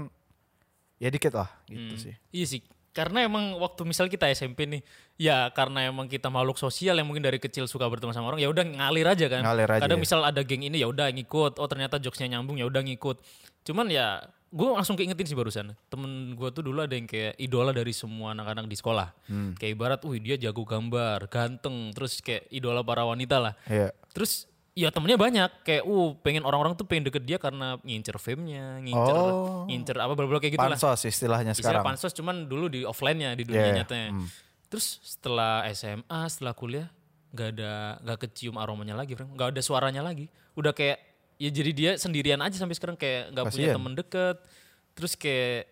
ya dikit lah gitu Hmm. sih. Iya sih. Karena emang waktu misal kita SMP nih, ya karena emang kita makhluk sosial yang mungkin dari kecil suka berteman sama orang, ya udah ngalir aja kan. Ngalir aja, Kadang ya. misal ada geng ini ya udah ngikut, oh ternyata jokesnya nyambung ya udah ngikut. Cuman ya gue langsung keingetin sih barusan. Temen gue tuh dulu ada yang kayak idola dari semua anak-anak di sekolah. Hmm. Kayak ibarat, wih dia jago gambar, ganteng, terus kayak idola para wanita lah. Iya. Terus ya temennya banyak kayak uh pengen orang-orang tuh pengen deket dia karena ngincer fame-nya, ngincer Oh. ngincer apa bla kayak gitu lah. Pansos istilahnya Istilah sekarang. pansos cuman dulu di offline-nya di dunia Yeah, nyatanya. hmm. Terus setelah SMA, setelah kuliah nggak ada nggak kecium aromanya lagi, nggak ada suaranya lagi. Udah kayak ya jadi dia sendirian aja sampai sekarang kayak nggak punya temen deket. Terus kayak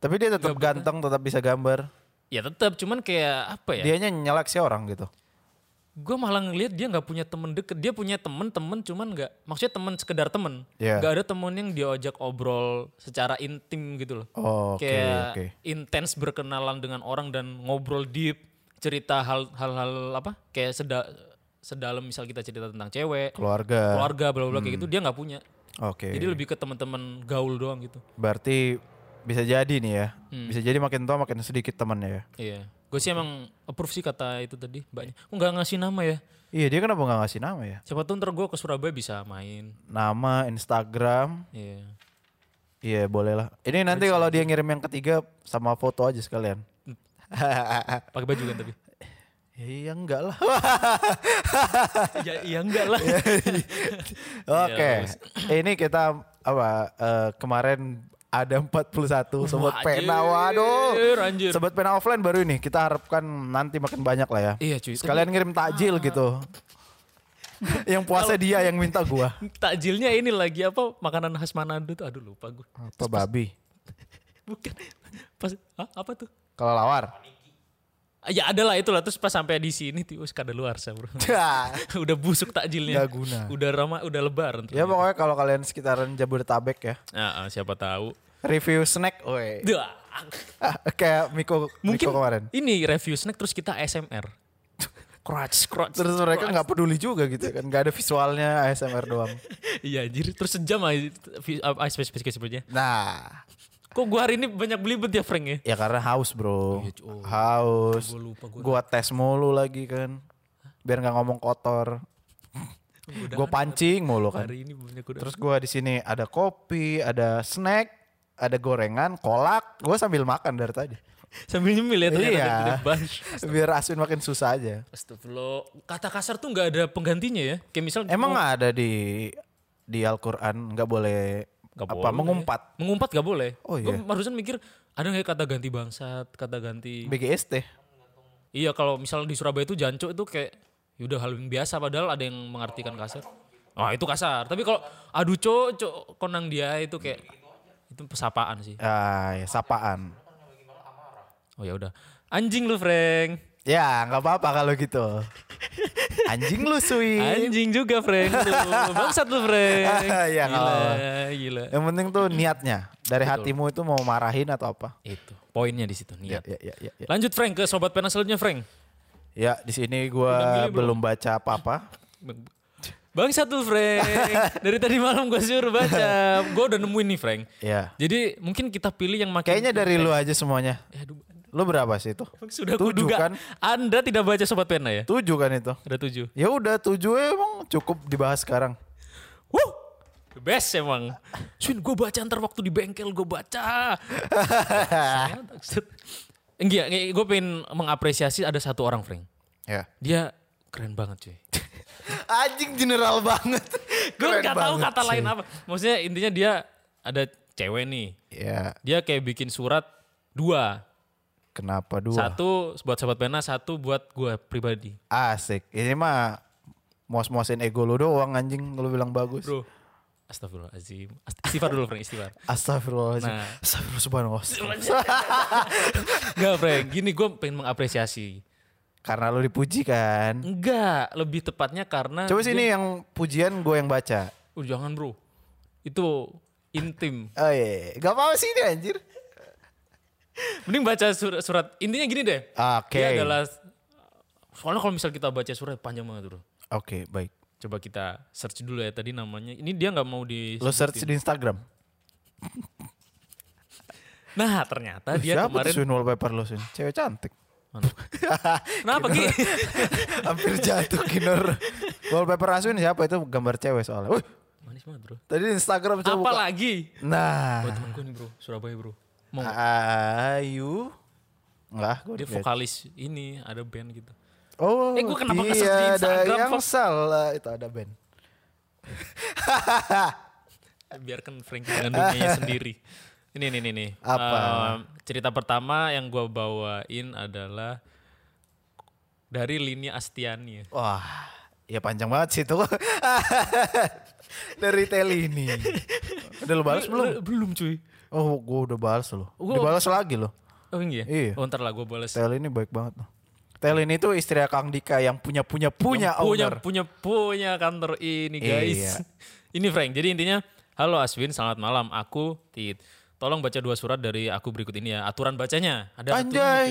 Tapi dia tetap ganteng, tetap bisa gambar. ya tetap cuman kayak apa ya? Dianya nyeleksi orang gitu. Gue malah ngelihat dia nggak punya temen deket. Dia punya temen-temen cuman nggak maksudnya temen sekedar temen. Iya. Nggak ada temen yang diajak obrol secara intim gitu loh. Oh, Oke, kayak oke. intens berkenalan dengan orang dan ngobrol deep cerita hal hal-hal apa kayak seda sedalam misal kita cerita tentang cewek Keluarga. keluarga bla bla kayak gitu dia nggak punya Oke. jadi lebih ke teman-teman gaul doang gitu Berarti bisa jadi nih ya. Hmm. Bisa jadi makin tua makin sedikit temannya ya. iya gue sih emang approve sih kata itu tadi mbaknya kok nggak ngasih nama ya Iya dia kenapa nggak ngasih nama ya? siapa tahu ntar gue ke Surabaya bisa main Nama, Instagram, iya iya boleh lah. Ini nanti kalau dia ngirim yang ketiga sama foto aja sekalian. pakai baju kan tapi iya enggak lah. ya iya enggak lah Oke, bagus. ini kita apa eh, kemarin ada 41 sobat Wah, pena. Waduh. anjir. Sobat pena offline baru ini. Kita harapkan nanti makin banyak lah ya. iya cuy Sekalian ngirim takjil gitu. yang puasa dia yang minta gua. takjilnya ini lagi apa makanan khas Manado tuh aduh lupa gue Apa babi? bukan pas Hah, apa tuh Kalau lawar. Ya ada lah itulah terus pas sampai di sini tuh kada luar sah bro. udah busuk takjilnya. Nggak guna. Udah ramah, udah lebaran. ya pokoknya kalau kalian sekitaran Jabodetabek ya. Nah, ah, siapa tahu. Review snack, woi. Dah. Kayak Miko, Mungkin Miko kemarin. ini review snack terus kita ASMR. Crotch, crotch. Terus mereka nggak peduli juga gitu kan. Nggak ada visualnya ASMR doang. Iya anjir, terus sejam aja spesifikasinya. Nah, Kok gua hari ini banyak belibet ya Frank ya? Ya karena haus bro. Iya, oh. Haus. Gua lupa gua. Gua tes mulu lagi kan. Biar nggak ngomong kotor. Gue pancing mulu kan. Hari ini. Terus gua di sini ada kopi, ada snack, ada gorengan, kolak. Gue sambil makan dari tadi. Sambil nyemil ya ternyata Iya. ada bunch. Biar Aswin makin susah aja. Astagfirullah. Kata kasar tuh nggak ada penggantinya ya? Kayak misal Emang nggak ada di di Al-Quran nggak boleh Nggak apa boleh. mengumpat Mengumpat gak boleh. Oh, iya. barusan mikir ada nggak ya kata ganti bangsat, kata ganti. BGST. Iya kalau misal di Surabaya itu jancuk itu kayak ya udah hal yang biasa padahal ada yang mengartikan kasar. Oh itu kasar. Tapi kalau aduh cok cok konang dia itu kayak itu pesapaan sih. Ah, ya, sapaan. Oh ya udah. Anjing lu Frank. Ya nggak apa-apa kalau gitu. Anjing lu Sui. Anjing juga Frank. Bangsat lu Frank. Nggak gila, gila. Yang penting tuh niatnya. Dari hatimu itu mau marahin atau apa? Itu poinnya di situ Ya, niat. ya, ya, ya. Ya, Lanjut Frank ke sobat pena selanjutnya Frank. Ya, di sini gua milih belum? belum baca apa-apa. Bangsat lu Frank. Dari tadi malam gue suruh baca. Gue udah nemuin nih Frank. Ya. Jadi mungkin kita pilih yang makin Kayaknya dari lu aja semuanya. Ya, aduh, Lu berapa sih itu? sudah Tujuh kuduga kan? Anda tidak baca sobat pena ya? Tujuh kan itu. Ada tujuh. Ya udah tujuh emang cukup dibahas sekarang. Wuh, the best emang. Swin, gue baca ntar waktu di bengkel gue baca. Enggak, gue pengen mengapresiasi ada satu orang, Frank. Ya. Dia keren banget cuy. Anjing general banget. Gue nggak tahu kata sih. lain apa. Maksudnya intinya dia ada cewek nih. Ya, Dia kayak bikin surat dua. Kenapa dua? Satu buat sahabat pena, satu buat gue pribadi. Asik. Ini mah muas-muasin ego lu doang anjing lu bilang bagus. Bro, astagfirullahaladzim. Ast- Istighfar dulu Frank, istighfar. Astagfirullahaladzim. Nah. Astagfirullah subhanallah. Enggak Frank, gini gue pengen mengapresiasi. Karena lu dipuji kan. Enggak, lebih tepatnya karena Coba sini yang pujian gue yang baca. Oh, jangan bro. Itu intim. Oh iya, gak apa-apa sih ini anjir. Mending baca surat, surat. Intinya gini deh. Oke. Dia adalah soalnya kalau misal kita baca surat panjang banget bro. Oke, baik. Coba kita search dulu ya tadi namanya. Ini dia nggak mau di. Lo search di Instagram. Nah ternyata dia Siapa kemarin. Sun wallpaper lo Sun? Cewek cantik. Mana? Kenapa Ki? Hampir jatuh kinur. wallpaper Asun siapa itu gambar cewek soalnya. Wih, Manis banget bro. tadi di Instagram coba Apa buka. lagi? Nah. Buat temen gue nih bro, Surabaya bro. Mau Ayu. Enggak, gue dia vokalis ini ada band gitu. Oh, Eh, gua kenapa iya, di ada Instagram, yang Fok? salah. Itu ada band. biarkan Frank dengan dunianya sendiri. Ini nih nih nih. Apa? Ehm, cerita pertama yang gua bawain adalah dari Lini Astiani. Wah, ya panjang banget sih itu. Dari Teli ini. Udah lu balas belum? Belum cuy. Oh, gue udah balas lo. Gua- Dibalas lagi lo. Oh iya? Iya. Oh ntar lah gue balas. Teli ini baik banget loh. Teli ini tuh istri Kang Dika yang punya punya punya Yang punya owner. punya punya kantor ini guys. Iya. ini Frank. Jadi intinya, halo Aswin, selamat malam. Aku Tit. Tolong baca dua surat dari aku berikut ini ya. Aturan bacanya. Ada aturannya, cuy. Anjay.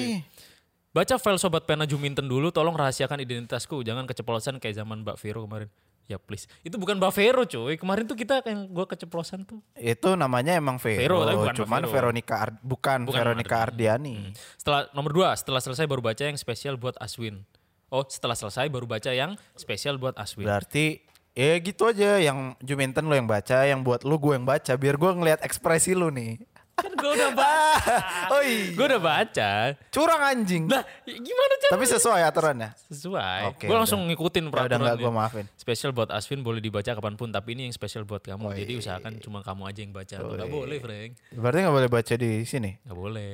Baca file sobat pena Juminten dulu, tolong rahasiakan identitasku, jangan keceplosan kayak zaman Mbak Vero kemarin. Ya please. Itu bukan Mbak Vero cuy. Kemarin tuh kita yang gua keceplosan tuh. Itu namanya emang Vero, Vero, tapi bukan cuman Vero. Veronica Ar- bukan, Bukan Veronica Ardiani. Ardiani. Setelah nomor dua, setelah selesai baru baca yang spesial buat Aswin. Oh, setelah selesai baru baca yang spesial buat Aswin. Berarti ya gitu aja yang Juminten lo yang baca, yang buat lu gue yang baca biar gue ngelihat ekspresi lu nih. Kan gue udah baca. Oh iya. Gue udah baca. Curang anjing. Nah, gimana cara? Tapi sesuai aturannya. Sesuai. Oke, gue langsung ngikutin Ya udah peraturan. gue maafin. Spesial buat Aswin boleh dibaca kapan pun, tapi ini yang spesial buat kamu. Oh, Jadi iya, usahakan cuma kamu aja yang baca. Oh, Gak iya. boleh, Frank. Berarti nggak boleh baca di sini. Gak boleh.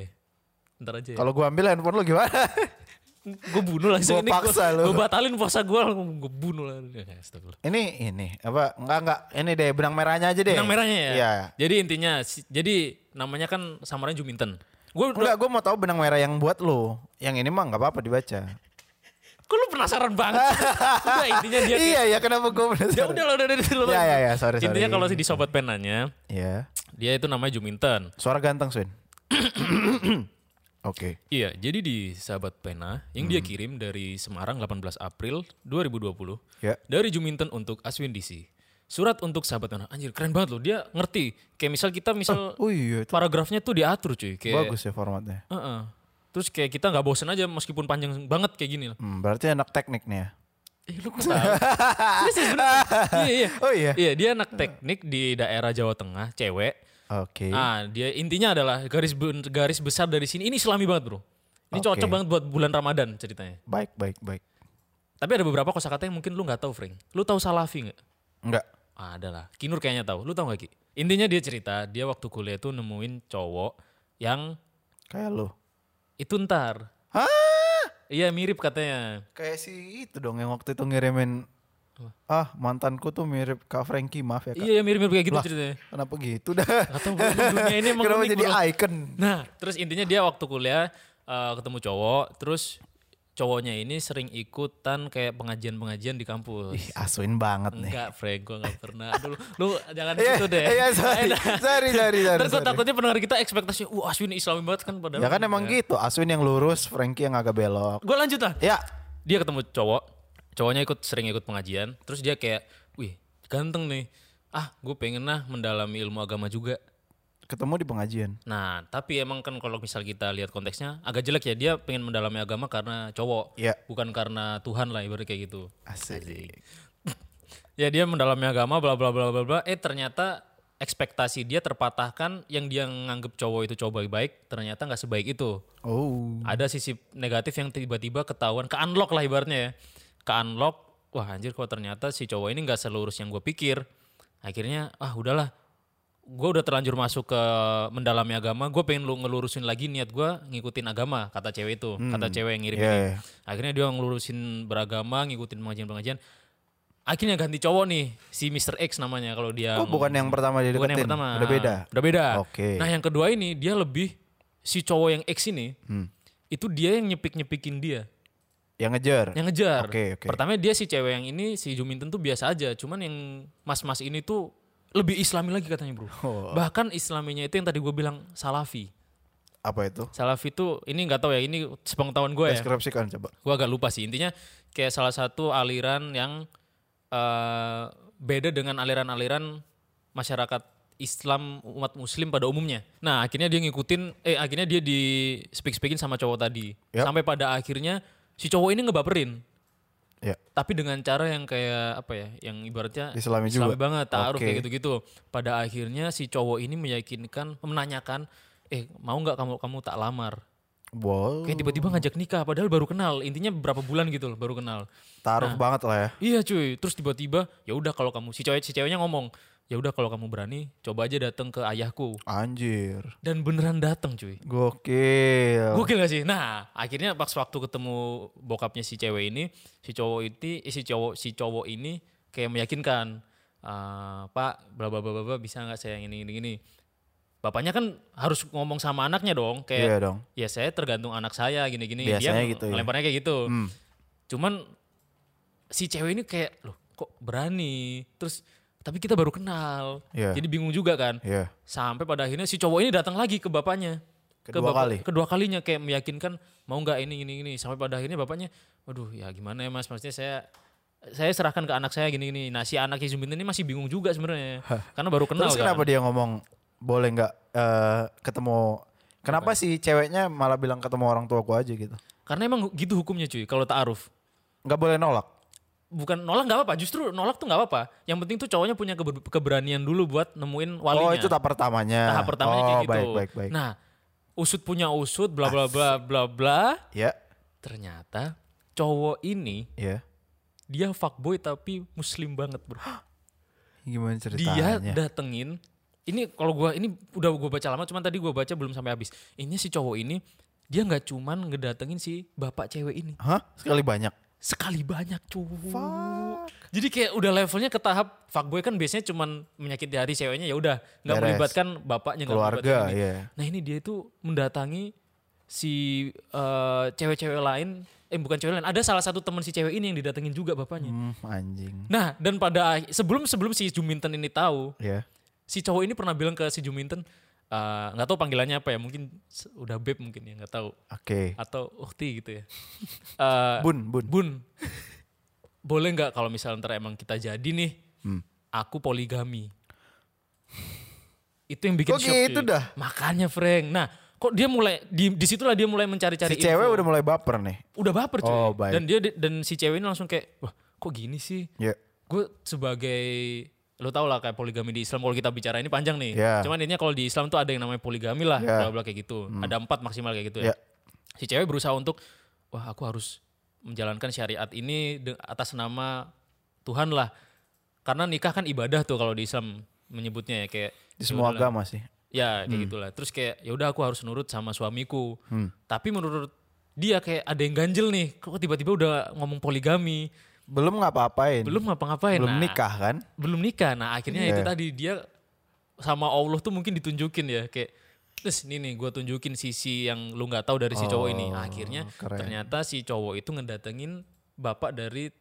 Ntar aja ya. Kalau gue ambil handphone lu gimana? gue bunuh langsung Gua paksa lu. Gue batalin puasa gue, gue bunuh lah. Ya, astagfirullah. ini ini apa? Enggak enggak. Ini deh benang merahnya aja deh. Benang merahnya ya. Iya. Jadi intinya, si- jadi namanya kan samaran Juminten. Gue Enggak, gue mau tahu benang merah yang buat lu. Yang ini mah nggak apa-apa dibaca. kok lu penasaran banget? udah intinya dia iya ya kenapa gue ya udah lah, udah udah udah. Ya ya ya sorry sorry. Intinya kalau di sobat penanya, Ya. dia itu namanya Juminten. Suara ganteng Swin. Oke. Iya, jadi di sahabat pena yang Hmm. dia kirim dari Semarang 18 April 2020 Ya. dari Juminten untuk Aswin DC. surat untuk sahabat anak anjir keren banget loh dia ngerti kayak misal kita misal Oh iya itu paragrafnya tuh diatur cuy kayak bagus ya formatnya. Heeh. terus kayak kita nggak bosen aja meskipun panjang banget kayak gini loh Hmm, berarti anak teknik nih ya. eh lu kok tahu Iya iya iya Oh iya. iya dia anak teknik di daerah Jawa Tengah cewek Oke. ah dia intinya adalah garis garis besar dari sini ini islami banget bro ini Oke. cocok banget buat bulan Ramadan ceritanya Baik, baik, baik. tapi ada beberapa kosakata yang mungkin lu nggak tahu Frank lu tahu salafi nggak Enggak. Ah, ada lah. Kinur kayaknya tahu. Lu tahu gak Ki? Intinya dia cerita, dia waktu kuliah tuh nemuin cowok yang Kayak lu. itu ntar. Hah? Iya mirip katanya. Kayak si itu dong yang waktu itu ngirimin Ah, mantanku tuh mirip Kak Frankie, maaf ya Kak. Iya mirip-mirip kayak gitu Lah. ceritanya. Kenapa gitu dah? Gak tau bro, dunia ini emang Kenapa jadi bro. icon? Nah, terus intinya dia waktu kuliah eh, ketemu cowok, terus cowoknya ini sering ikutan kayak pengajian-pengajian di kampus. Ih, asuin banget nih. Enggak, Frank, gue gak pernah. Aduh, lu, lu jangan Iya, gitu deh. Iya, sorry. sorry, sorry, sorry. Gue sorry. takutnya pendengar kita ekspektasinya, wah Aswin islami banget kan padahal. Ya kan emang gitu, Aswin yang lurus, Frankie yang agak belok. Gue lanjut lah. Ya, dia ketemu cowok cowoknya ikut sering ikut pengajian terus dia kayak wih ganteng nih ah gue pengen lah mendalami ilmu agama juga ketemu di pengajian. nah tapi emang kan kalau misal kita lihat konteksnya agak jelek ya dia pengen mendalami agama karena cowok Iya. bukan karena Tuhan lah ibarat kayak gitu Asik. ya dia mendalami agama bla bla bla bla bla eh ternyata ekspektasi dia terpatahkan yang dia nganggep cowok itu cowok baik-baik ternyata nggak sebaik itu Oh. ada sisi negatif yang tiba-tiba ketahuan ke unlock lah ibaratnya ya ke unlock wah anjir kok ternyata si cowok ini nggak selurus yang gue pikir akhirnya ah udahlah gue udah terlanjur masuk ke mendalami agama gue pengen lu ngelurusin lagi niat gue ngikutin agama kata cewek itu kata cewek yang ngirim Iya, ini iya. akhirnya dia ngelurusin beragama ngikutin pengajian-pengajian akhirnya ganti cowok nih si Mr. X namanya kalau dia Oh, bukan yang pertama dia Bukan yang pertama. Udah beda. Udah beda. Oke. Nah yang kedua ini dia lebih si cowok yang X ini Hmm. itu dia yang nyepik nyepikin dia, Yang ngejar. yang ngejar. Oke, oke. Pertama dia si cewek yang ini si Juminten tuh biasa aja, cuman yang mas-mas ini tuh lebih Islami lagi katanya bro. Oh. Bahkan Islaminya itu yang tadi gue bilang Salafi. Apa itu? Salafi tuh ini nggak tahu ya ini sepengetahuan gue ya. Deskripsikan coba. Gue agak lupa sih intinya kayak salah satu aliran yang eh, beda dengan aliran-aliran masyarakat Islam umat Muslim pada umumnya. Nah akhirnya dia ngikutin, eh akhirnya dia di speak speakin sama cowok tadi. Yap. Sampai pada akhirnya si cowok ini ngebaperin. Ya. Tapi dengan cara yang kayak apa ya, yang ibaratnya Islami juga. banget, taruh Oke. kayak gitu-gitu. Pada akhirnya si cowok ini meyakinkan, menanyakan, eh mau nggak kamu kamu tak lamar? Wow. Kayak tiba-tiba ngajak nikah, padahal baru kenal. Intinya berapa bulan gitu loh, baru kenal. Taruh Nah. banget lah ya. Iya cuy, terus tiba-tiba ya udah kalau kamu si cewek si ceweknya ngomong, ya udah kalau kamu berani, coba aja datang ke ayahku. Anjir. Dan beneran datang cuy. Gokil. Gokil gak sih? Nah, akhirnya pas waktu ketemu bokapnya si cewek ini, si cowok itu, eh, si cowok si cowok ini kayak meyakinkan, "Ah, Pak, bla bla bla bla, bisa nggak saya ini ini ini. Bapaknya kan harus ngomong sama anaknya dong, kayak Iya dong. ya saya tergantung anak saya gini-gini. Biasanya Dia gitu ya. kayak gitu. Hmm. Cuman si cewek ini kayak loh kok berani. Terus tapi kita baru kenal. Iya. Jadi bingung juga kan. Iya. Sampai pada akhirnya si cowok ini datang lagi ke bapaknya. ke Kedua bapak- kali? Kedua kalinya kayak meyakinkan mau nggak ini ini ini. Sampai pada akhirnya bapaknya, waduh ya gimana ya mas, maksudnya saya saya serahkan ke anak saya gini gini. Nah si anak ini masih bingung juga sebenarnya, karena baru kenal Terus kan. kenapa dia ngomong boleh nggak eh, ketemu? Kenapa sih ceweknya malah bilang ketemu orang tuaku aja gitu? Karena emang gitu hukumnya cuy, kalau ta'aruf. Nggak boleh nolak. Bukan nolak nggak apa-apa justru nolak tuh nggak apa-apa yang penting tuh cowoknya punya keber- keberanian dulu buat nemuin walinya Oh itu tahap pertamanya. tahap pertamanya oh, kayak gitu baik baik baik. nah usut punya usut bla bla bla bla bla Ya, ternyata cowok ini ya. dia fuckboy tapi muslim banget bro Gimana dia ceritanya? datengin ini kalau gua ini udah gua baca lama cuman tadi gua baca belum sampai habis ini si cowok ini dia nggak cuman ngedatengin si bapak cewek ini Hah? Sekali banyak. Sekali banyak cuy. Jadi kayak udah levelnya ke tahap fuckboy kan biasanya cuman menyakiti hati ceweknya ya udah nggak melibatkan bapaknya nggak Keluarga, melibatkan ini. iya. Nah ini dia itu mendatangi si eh, cewek-cewek lain eh bukan cewek lain ada salah satu teman si cewek ini yang didatengin juga bapaknya. Hmm, anjing. Nah dan pada sebelum sebelum si Juminten ini tahu Ya. si cowok ini pernah bilang ke si Juminten eh, nggak tahu panggilannya apa ya mungkin udah beb mungkin ya nggak tahu Oke. atau ukti gitu ya. Eh, Bun, bun. Bun, boleh nggak kalau misalnya ntar emang kita jadi nih, Hmm. aku poligami. Itu yang bikin Kok shock. cuy. dah? Makanya Frank. Nah, kok dia mulai di di situlah dia mulai mencari-cari Si cewek info. udah mulai baper nih. udah baper cuy. Oh, baik. Dan dia dan si cewek ini langsung kayak, wah kok gini sih? Ya. Gue sebagai lo tau lah kayak poligami di Islam kalau kita bicara ini panjang nih. Ya. Cuman intinya kalau di Islam tuh ada yang namanya poligami lah, Ya. bla bla kayak gitu. Ada empat maksimal kayak gitu ya. Ya. Si cewek berusaha untuk, wah aku harus menjalankan syariat ini atas nama Tuhan lah. Karena nikah kan ibadah tuh kalau di Islam menyebutnya ya kayak Di semua ya udahlah. agama sih. Ya kayak gitulah. Terus kayak ya udah aku harus nurut sama suamiku. Hmm. Tapi menurut dia kayak ada yang ganjel nih. Kok tiba-tiba udah ngomong poligami. Belum ngapa-ngapain. Belum ngapa-ngapain. Belum Nah, nikah kan? Belum nikah. Nah akhirnya Iya. itu tadi dia sama Allah tuh mungkin ditunjukin ya kayak Terus ini nih gue tunjukin sisi yang lu nggak tahu dari si cowok ini. Oh, Akhirnya keren. ternyata si cowok itu ngedatengin bapak dari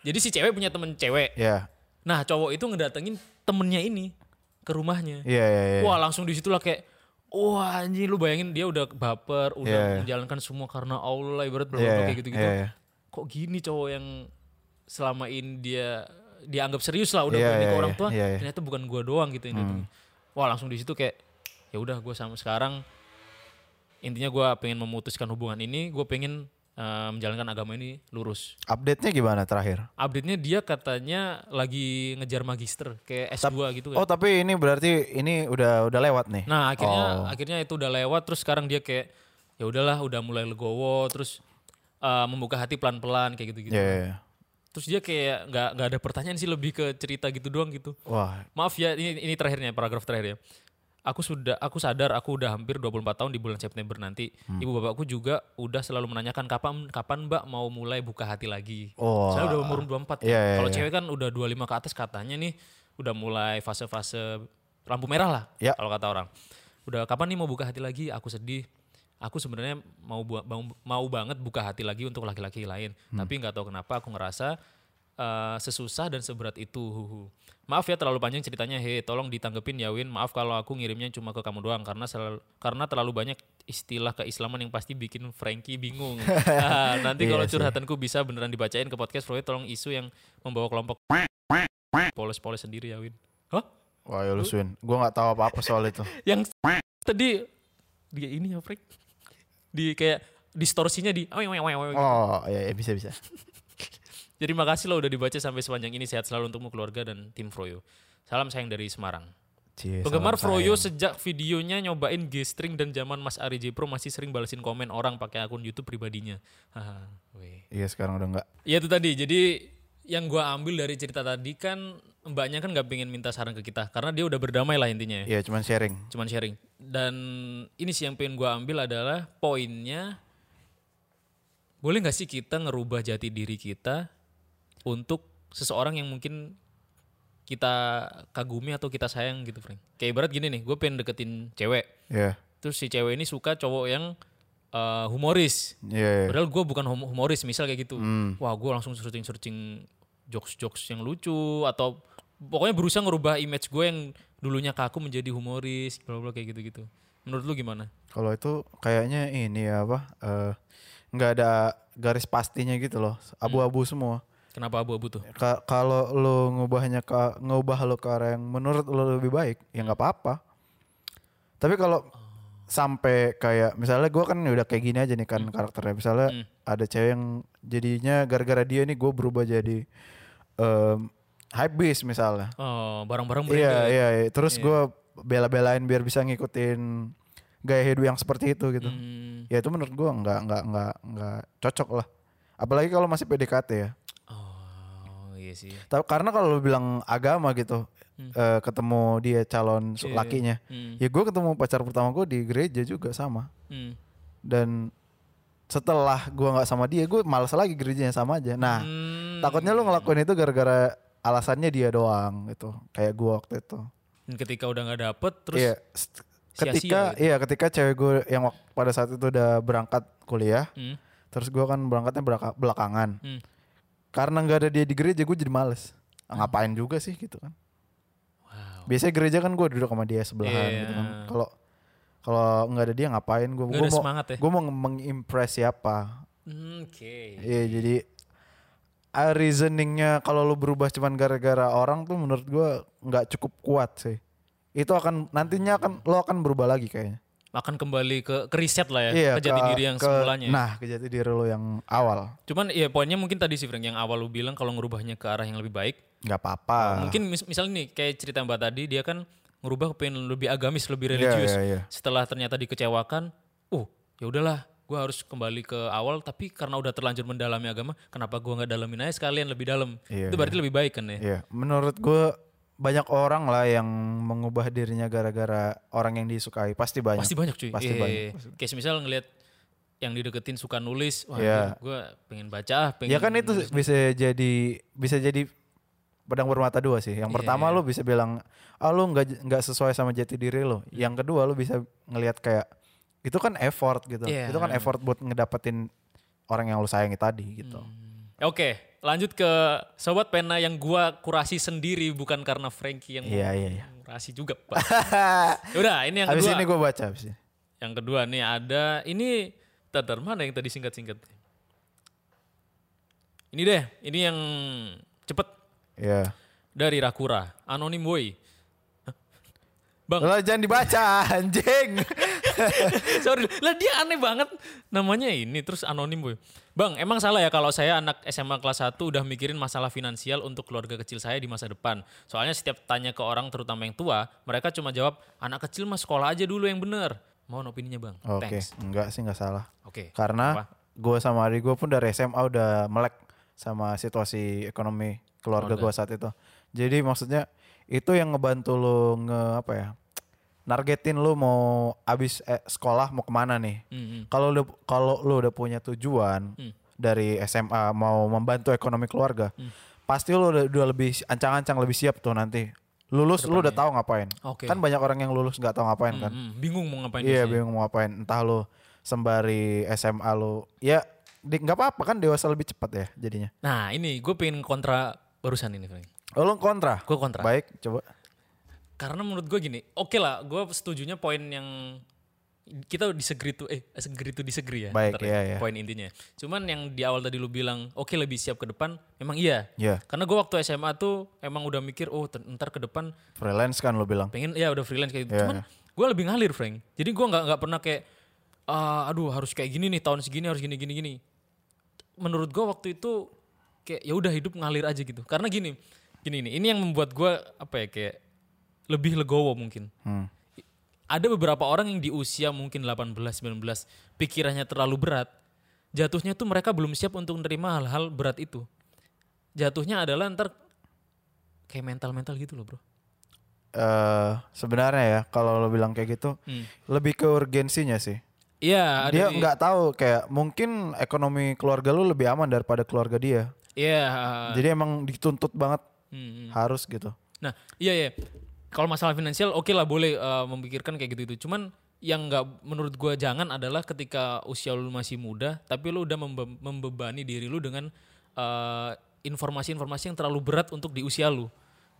jadi si cewek punya temen cewek. Ya. Nah cowok itu ngedatengin temennya ini ke rumahnya. Iya, iya, iya. Wah langsung di situlah kayak wah anjing lu bayangin dia udah baper, udah Iya, iya. menjalankan semua karena Allah ibarat Iya, bla iya, kayak gitu-gitu. iya, iya. Kok gini cowok yang selama ini dia dianggap serius lah udah Iya, berani ke iya, orang tua, iya, iya. ternyata bukan gua doang gitu yang datengin. Wah langsung di situ kayak ya udah gue sama sekarang intinya gua pengen memutuskan hubungan ini, gue pengen eh, menjalankan agama ini lurus. Update-nya gimana terakhir? Update-nya dia katanya lagi ngejar magister kayak S2 gitu kan. Oh, tapi ini berarti ini udah udah lewat nih. Nah akhirnya Oh. akhirnya itu udah lewat terus sekarang dia kayak ya udahlah udah mulai legowo terus uh, membuka hati pelan-pelan kayak gitu-gitu. Iya, iya, iya. Terus dia kayak nggak nggak ada pertanyaan sih lebih ke cerita gitu doang gitu. Wah, Maaf ya ini ini terakhirnya paragraf terakhir ya. Aku sudah aku sadar aku udah hampir 24 tahun di bulan September nanti. Hmm. Ibu bapakku juga udah selalu menanyakan kapan kapan Mbak mau mulai buka hati lagi. Oh. Saya udah umur 24. Iya, iya, Kalau iya. cewek kan udah 25 ke atas katanya nih udah mulai fase-fase lampu merah lah Ya. kalau kata orang. Udah kapan nih mau buka hati lagi? Aku sedih. Aku sebenarnya mau bu- mau, mau banget buka hati lagi untuk laki-laki lain. Hmm. Tapi nggak tahu kenapa aku ngerasa eh, sesusah dan seberat itu. Huhu. Maaf ya terlalu panjang ceritanya. Hei, tolong ditanggepin ya Win. Maaf kalau aku ngirimnya cuma ke kamu doang karena selalu, karena terlalu banyak istilah keislaman yang pasti bikin Frankie bingung. Ah, nanti Iya kalau sih. curhatanku bisa beneran dibacain ke podcast Freud tolong isu yang membawa kelompok polos-polos sendiri ya Win. Hah? wah ya lu Swin. Gua nggak tahu apa-apa soal itu. Yang tadi dia ini ya Frank. Di kayak distorsinya di Oh, iya, iya bisa bisa. Jadi makasih lo udah dibaca sampai sepanjang ini. Sehat selalu untukmu keluarga dan tim Froyo. Salam sayang dari Semarang. Cie, Penggemar Froyo sayang. sejak videonya nyobain G-string dan zaman Mas Ari J Pro masih sering balesin komen orang pakai akun YouTube pribadinya. Iya sekarang udah enggak. Ya itu tadi. Jadi yang gua ambil dari cerita tadi kan mbaknya kan nggak pengen minta saran ke kita karena dia udah berdamai lah intinya ya. Iya cuman sharing. Cuman sharing. Dan ini sih yang pengen gua ambil adalah poinnya boleh nggak sih kita ngerubah jati diri kita untuk seseorang yang mungkin kita kagumi atau kita sayang gitu, Frank. Kayak ibarat gini nih, gue pengen deketin cewek. Iya. Terus si cewek ini suka cowok yang eh, humoris. Iya. iya. Padahal gue bukan hum- humoris, misal kayak gitu. Hmm. Wah, gue langsung searching-searching jokes-jokes yang lucu atau pokoknya berusaha ngerubah image gue yang dulunya kaku menjadi humoris, bla bla kayak gitu-gitu. Menurut lu gimana? Kalau itu kayaknya ini ya apa? eh, nggak ada garis pastinya gitu loh. Abu-abu semua. Kenapa abu-abu tuh? Ka- kalau lu ngubahnya ke ngubah lu ke arah yang menurut lu lebih baik, ya nggak apa-apa. Tapi kalau sampai kayak misalnya gua kan udah kayak gini aja nih kan karakternya. Misalnya Hmm. ada cewek yang jadinya gara-gara dia nih gue berubah jadi em hype beast misalnya. Oh, barang-barang Iya, iya, iya. Terus gua bela-belain biar bisa ngikutin gaya hidup yang seperti itu gitu. Hmm. Ya itu menurut gua nggak nggak nggak nggak cocok lah. Apalagi kalau masih PDKT ya. Oh, iya sih. Tapi karena kalau lu bilang agama gitu, eh, ketemu dia calon su- Iya. lakinya, Hmm. ya gue ketemu pacar pertama gue di gereja juga sama. Hmm. Dan setelah gua nggak sama dia, gue malas lagi gerejanya sama aja. Nah, Hmm. takutnya lu ngelakuin itu gara-gara alasannya dia doang gitu, kayak gua waktu itu. Dan ketika udah nggak dapet, terus sia-sia ketika gitu. iya ketika cewek gue yang pada saat itu udah berangkat kuliah, Hmm. terus gua kan berangkatnya belakangan. Hmm. Karena nggak ada dia di gereja, gue jadi males. Ngapain juga sih gitu kan? Biasanya gereja kan gue duduk sama dia sebelahan Iya. gitu kan. Kalau kalau nggak ada dia ngapain gue? Gue mau semangat ya? gue mau mengimpress siapa? Hmm, Oke. Iya jadi reasoningnya kalau lu berubah cuman gara-gara orang tuh menurut gua nggak cukup kuat sih. Itu akan nantinya akan lo akan berubah lagi kayaknya. Akan kembali ke, ke riset lah ya, Iya, ke jati ke- diri yang ke- semulanya. ya. Nah, ke jati diri lo yang awal. Cuman ya poinnya mungkin tadi sih Frank yang awal lu bilang kalau ngerubahnya ke arah yang lebih baik. Nggak apa-apa. Mungkin mis- misalnya nih kayak cerita Mbak tadi dia kan ngerubah pengen lebih agamis, lebih Iya, religius. iya, iya. Setelah ternyata dikecewakan, oh ya udahlah, gue harus kembali ke awal. Tapi karena udah terlanjur mendalami agama, kenapa gua nggak dalamin aja sekalian lebih dalam? Iya, Itu berarti lebih baik kan ya? Iya, menurut gue banyak orang lah yang mengubah dirinya gara-gara orang yang disukai. Pasti banyak. Pasti banyak cuy. Pasti Iya, banyak. iya. Kayak misal ngelihat yang dideketin suka nulis, wah Iya. gue pengen baca, ah, pengen Ya kan itu bisa jadi bisa jadi pedang bermata dua sih. Yang Iya, pertama iya. lu bisa bilang, ah lu nggak nggak sesuai sama jati diri lo. Yang kedua lu bisa ngelihat kayak itu kan effort gitu. Iya. Itu kan effort buat ngedapetin orang yang lu sayangi tadi gitu. Oke, lanjut ke sobat pena yang gua kurasi sendiri bukan karena Frankie yang Iya iya iya. kurasi juga, Pak. Udah, ini yang Habis kedua. ini gue baca ini. Yang kedua nih ada ini Tadar mana yang tadi singkat-singkat? Ini deh, ini yang cepet Iya. dari Rakura, anonim boy. Bang, Lo jangan dibaca anjing. sorry, lah dia aneh banget namanya ini terus anonim boy. Bang, emang salah ya kalau saya anak SMA kelas 1 udah mikirin masalah finansial untuk keluarga kecil saya di masa depan. Soalnya setiap tanya ke orang terutama yang tua, mereka cuma jawab anak kecil mah sekolah aja dulu yang bener. Mohon opininya bang. Oke, Thanks. enggak sih enggak salah. Oke. Karena gue sama adik gue pun dari SMA udah melek sama situasi ekonomi keluarga gue saat itu. Jadi maksudnya itu yang ngebantu lo nge apa ya? Nargetin lo mau abis eh, sekolah mau ke mana nih? Hmm, Kalau lu kalau lu udah punya tujuan Hmm. dari SMA mau membantu ekonomi keluarga, pasti lu udah, udah lebih ancang-ancang lebih siap tuh nanti. Lulus lu udah tahu ngapain. Oke. Kan banyak orang yang lulus nggak tahu ngapain kan. Hmm, bingung mau ngapain Iya bingung mau ngapain. Entah lu sembari SMA lu. Ya nggak apa-apa kan dewasa lebih cepat ya jadinya. Nah ini gue pengen kontra barusan ini Frank. Oh lu kontra? Gue kontra. Baik coba. Karena menurut gue gini, oke lah, gue setujunya poin yang kita disagree tuh, eh disagree tuh disagree ya. Baik, ntar iya, iya. Poin intinya. Cuman yang di awal tadi lu bilang, oke lebih siap ke depan, memang iya. Iya. Karena gue waktu SMA tuh emang udah mikir, oh ntar ke depan Freelance kan lu bilang. pengen ya udah freelance kayak gitu. Iya, Cuman gue lebih ngalir Frank. Jadi gue nggak nggak pernah kayak, ah, aduh harus kayak gini nih tahun segini harus gini gini gini. Menurut gue waktu itu kayak ya udah hidup ngalir aja gitu. Karena gini, gini nih, ini yang membuat gue apa ya kayak lebih legowo mungkin. Hmm. Ada beberapa orang yang di usia mungkin 18, 19 pikirannya terlalu berat. Jatuhnya tuh mereka belum siap untuk menerima hal-hal berat itu. Jatuhnya adalah ntar kayak mental-mental gitu loh bro. Eh sebenarnya ya kalau lu bilang kayak gitu Hmm. lebih ke urgensinya sih. Iya, dia di- nggak tahu kayak mungkin ekonomi keluarga lu lebih aman daripada keluarga dia. Iya. Jadi emang dituntut banget Hmm, hmm. harus gitu. Nah, iya ya. Kalau masalah finansial oke lah boleh eh, memikirkan kayak gitu itu. Cuman yang nggak menurut gua jangan adalah ketika usia lu masih muda, tapi lu udah membe- membebani diri lu dengan eh, informasi-informasi yang terlalu berat untuk di usia lu.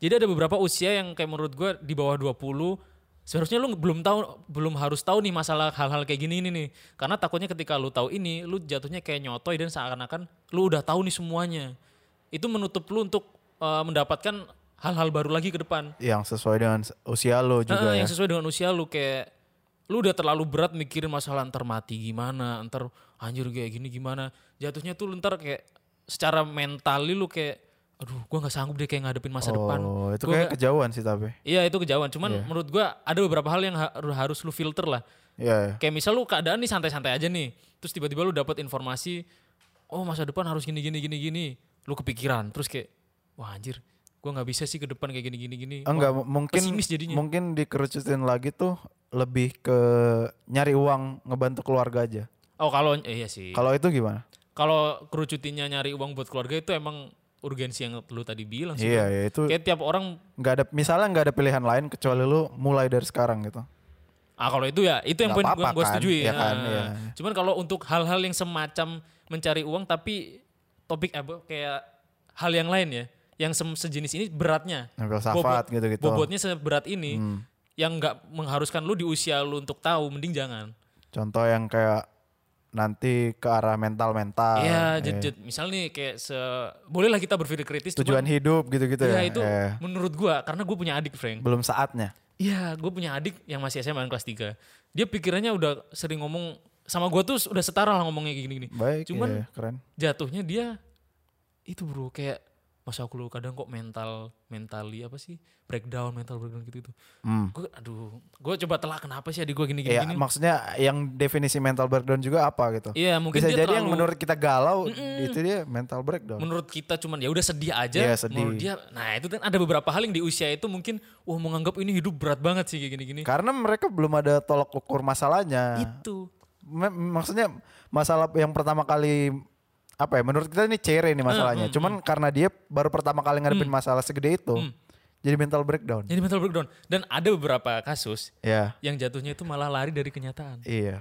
Jadi ada beberapa usia yang kayak menurut gua di bawah 20 seharusnya lu belum tahu belum harus tahu nih masalah hal-hal kayak gini ini nih. Karena takutnya ketika lu tahu ini, lu jatuhnya kayak nyotoy dan seakan-akan lu udah tahu nih semuanya. Itu menutup lu untuk eh, mendapatkan hal-hal baru lagi ke depan. Yang sesuai dengan usia lu juga Heeh, ya. Yang sesuai dengan usia lu kayak lu udah terlalu berat mikirin masalah ntar mati gimana, ntar anjir kayak gini gimana. Jatuhnya tuh lu ntar kayak secara mental lu kayak aduh gua nggak sanggup deh kayak ngadepin masa depan. Oh, itu Gua kayak nggak- kejauhan sih tapi. Iya itu kejauhan. Cuman Iya. menurut gua ada beberapa hal yang ha- harus lu filter lah. Iya. iya. Kayak misal lu keadaan nih santai-santai aja nih. Terus tiba-tiba lu dapat informasi, oh masa depan harus gini gini gini gini. Lu kepikiran terus kayak wah anjir, gua nggak bisa sih ke depan kayak gini gini gini. Enggak, Wah, mungkin jadinya. mungkin dikerucutin lagi tuh lebih ke nyari uang ngebantu keluarga aja. Oh kalau eh, iya sih. Kalau itu gimana? Kalau kerucutinnya nyari uang buat keluarga itu emang urgensi yang lu tadi bilang sih. Iya, ya itu Kayak tiap orang nggak ada misalnya nggak ada pilihan lain kecuali lu mulai dari sekarang gitu. ah kalau itu ya itu yang poin gue kan, setujui. ya kan, Nah, iya. Cuman kalau untuk hal-hal yang semacam mencari uang tapi topik apa kayak hal yang lain ya, yang sem- sejenis ini beratnya. Ngambil safat Bobot- gitu-gitu. Bobotnya seberat ini Hmm. yang nggak mengharuskan lu di usia lu untuk tahu, mending jangan. Contoh yang kayak nanti ke arah mental-mental. Iya, eh, jet misal nih kayak se bolehlah kita berpikir kritis tujuan cuman hidup gitu-gitu ya ya. itu Eh, menurut gua karena gue punya adik Frank. belum saatnya. Iya, gue punya adik yang masih SMA kelas 3. Dia pikirannya udah sering ngomong sama gua tuh udah setara lah ngomongnya kayak gini-gini. Baik, Cuman iya, keren. jatuhnya dia itu bro kayak masa aku lu kadang kok mental mentally apa sih breakdown mental breakdown gitu gitu. Hmm. Gue aduh, gue coba telah kenapa sih adik gue gini gini Iya, gini. maksudnya yang definisi mental breakdown juga apa gitu. Iya, mungkin Bisa dia jadi yang terlalu- menurut kita galau itu dia mental breakdown. menurut kita cuman ya udah sedih aja Iya, sedih. menurut dia nah itu kan ada beberapa hal yang di usia itu mungkin wah menganggap ini hidup berat banget sih kayak gini-gini Karena mereka belum ada tolok ukur masalahnya. itu Me- maksudnya masalah yang pertama kali apa ya menurut kita ini cere nih masalahnya. Hmm, Cuman karena dia baru pertama kali ngadepin masalah segede itu jadi mental breakdown. jadi mental breakdown dan ada beberapa kasus Ya. yang jatuhnya itu malah lari dari kenyataan Iya.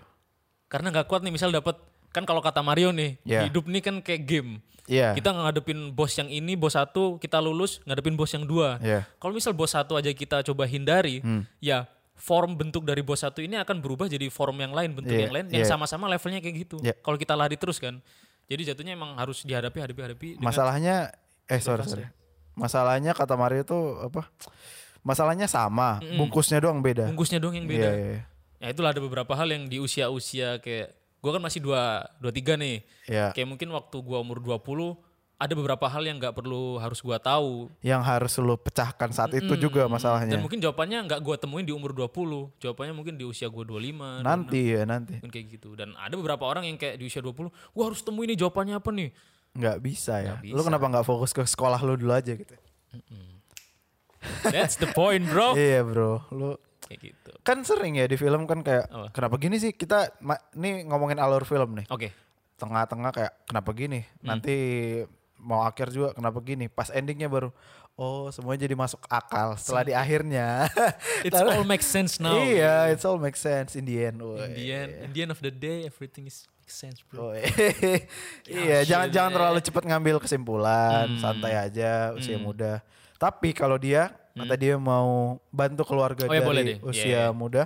karena nggak kuat nih misal dapat kan kalau kata Mario nih Iya. hidup nih kan kayak game Iya. kita ngadepin bos yang ini bos satu kita lulus ngadepin bos yang dua Iya. kalau misal bos satu aja kita coba hindari Hmm. ya form bentuk dari bos satu ini akan berubah jadi form yang lain bentuk Iya, yang lain yang iya. sama-sama levelnya kayak gitu Iya. kalau kita lari terus kan jadi jatuhnya emang harus dihadapi hadapi hadapi Masalahnya eh sorry sorry. Masalahnya kata Mario tuh apa? Masalahnya sama, bungkusnya doang beda. bungkusnya doang yang Iya, beda iya, iya. ya itulah ada beberapa hal yang di usia-usia kayak gua kan masih dua dua tiga nih Iya. kayak mungkin waktu gua umur 20 ada beberapa hal yang nggak perlu harus gua tahu Yang harus lu pecahkan saat itu juga masalahnya. dan mungkin jawabannya nggak gua temuin di umur 20 jawabannya mungkin di usia gua 25 Nanti ya nanti. mungkin kayak gitu dan ada beberapa orang yang kayak di usia 20 gua harus temuin nih jawabannya apa nih nggak bisa ya. Lu bisa. kenapa nggak fokus ke sekolah lu dulu aja gitu? that's the point bro Iya bro, lu kayak gitu kan sering ya di film kan kayak Apa? kenapa gini sih kita nih ngomongin alur film nih oke tengah-tengah kayak kenapa gini Hmm. nanti mau akhir juga kenapa gini pas endingnya baru oh semuanya jadi masuk akal setelah di akhirnya it's all makes sense now iya it's all make sense in the end woy. in the end in the end of the day everything is makes sense bro Woy. iya jangan shit, jangan eh. terlalu cepat ngambil kesimpulan Hmm. santai aja usia muda tapi kalau dia kata dia mau bantu keluarga Hmm. Oh ya, boleh dari deh. usia Iya, iya. muda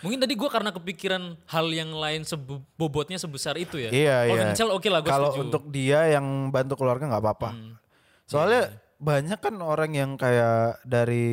mungkin tadi gua karena kepikiran hal yang lain sebe- bobotnya sebesar itu ya Iya kalau iya. financial oke lah gua Kalau setuju Hmm. untuk dia yang bantu keluarga nggak apa-apa. Soalnya Iya, banyak kan orang yang kayak dari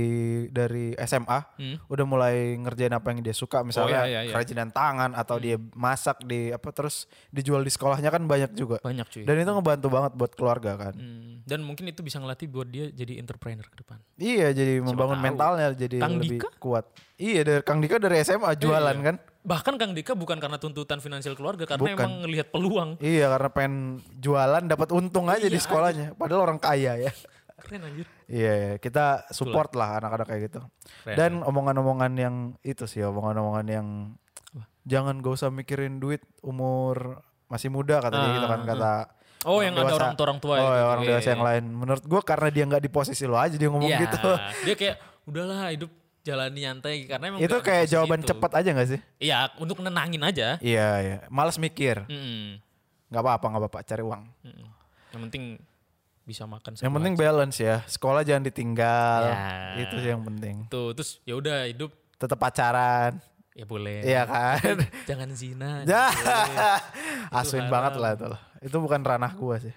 dari SMA Hmm. udah mulai ngerjain apa yang dia suka misalnya iya, iya, iya. kerajinan tangan atau dia masak di apa terus dijual di sekolahnya kan banyak juga. banyak cuy Dan itu ngebantu banget buat keluarga kan. Hmm, dan mungkin itu bisa ngelatih buat dia jadi entrepreneur ke depan Iya jadi membangun tahu. mentalnya jadi Kang lebih Dika? kuat. Iya dari Kang Dika dari SMA jualan Iya. kan. bahkan Kang Dika bukan karena tuntutan finansial keluarga karena Bukan. emang ngelihat peluang Iya karena pengen jualan dapat untung aja di Iya, sekolahnya. Padahal orang kaya ya. keren anjir Iya, iya, kita support lah anak-anak kayak gitu. Keren, Dan omongan-omongan yang itu sih, omongan-omongan yang jangan gak usah mikirin duit umur masih muda kata dia gitu kan Ah, kata. Oh, yang ada dewasa. orang tua orang tua Oh, ya, orang Iya, dewasa iya. yang lain. Menurut gua karena dia nggak di posisi lo aja dia ngomong Iya, gitu. dia kayak udahlah hidup jalani nyantai karena emang itu kayak jawaban itu. cepat aja gak sih? Iya, untuk nenangin aja. Iya, iya. Malas mikir. Mm-mm. nggak apa-apa, nggak apa-apa, cari uang. Mm-mm. Yang penting bisa makan Yang penting aja. balance ya. Sekolah jangan ditinggal. Ya. Itu sih yang penting. tuh terus ya udah hidup Tetap pacaran. ya boleh. Iya kan? Jangan zina. Ya. haram. banget lah itu. Itu bukan ranah gua sih.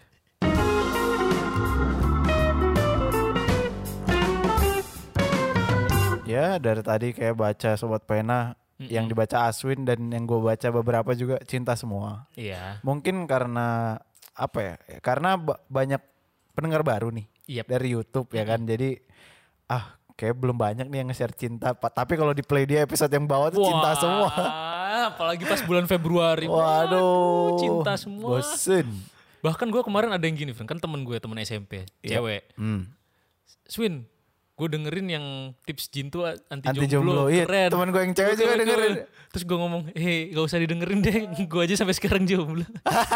Ya dari tadi kayak baca sobat pena yang dibaca Aswin dan yang gue baca beberapa juga cinta semua. Iya. Mungkin karena apa ya? Karena ba- banyak pendengar baru nih Yep. dari YouTube ya kan. Jadi ah kayak belum banyak nih yang nge-share cinta. Tapi kalau di play dia episode yang bawah tuh cinta Wah, semua. Apalagi pas bulan Februari. Waduh. cinta semua. Bosen. Bahkan gue kemarin ada yang gini, kan temen gue temen SMP, Iya. cewek. Hmm. Swin, gue dengerin yang tips jin tuh anti, Anti jomblo, jomblo. Iya, keren. temen gue yang cewek juga dengerin. Terus gue ngomong, hei gak usah didengerin deh, gue aja sampai sekarang jomblo.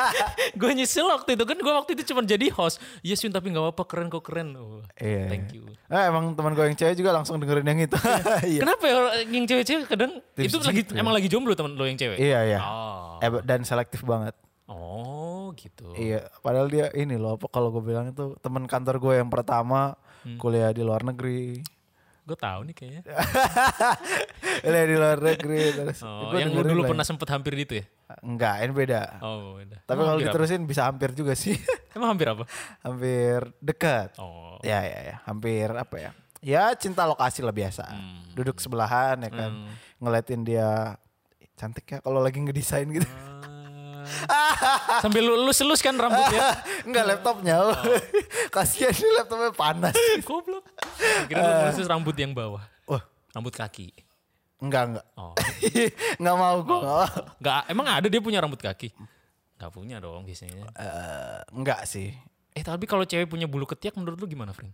gue nyesel waktu itu kan, gue waktu itu cuma jadi host. Iya Swin tapi gak apa-apa, keren kok keren. Oh, Iya. Thank you. Ah, emang teman gue yang cewek juga langsung dengerin yang itu. Iya. Kenapa ya yang cewek-cewek kadang Tips itu jin lagi emang lagi jomblo temen lo yang cewek? Iya, iya. Oh, Eh, dan selektif banget. oh gitu. Iya, padahal dia ini loh apa kalau gue bilang itu teman kantor gue yang pertama Hmm. kuliah di luar negeri. Gue tahu nih kayaknya. kuliah di luar negeri terus. Oh, gua yang lu dulu lah. pernah sempet hampir itu ya? Enggak, ini beda. Oh, beda. Tapi kalau hampir apa? diterusin bisa hampir juga sih. Emang hampir apa? hampir dekat. Oh. Ya ya ya, hampir apa ya? Ya cinta lokasi lah biasa. Hmm. Duduk sebelahan ya kan. Ngeliatin dia cantik ya kalau lagi ngedesain gitu. Ah. Sambil lu elus kan rambutnya. Enggak laptopnya. Oh. Kasihan ini laptopnya panas. Goblok. Kira lu khusus rambut yang bawah. Wah, Rambut kaki. enggak enggak. Oh. enggak mau nggak mau. Enggak, emang ada dia punya rambut kaki? Enggak punya dong biasanya. Eh, enggak sih. Eh tapi kalau cewek punya bulu ketiak menurut lu gimana, Frank?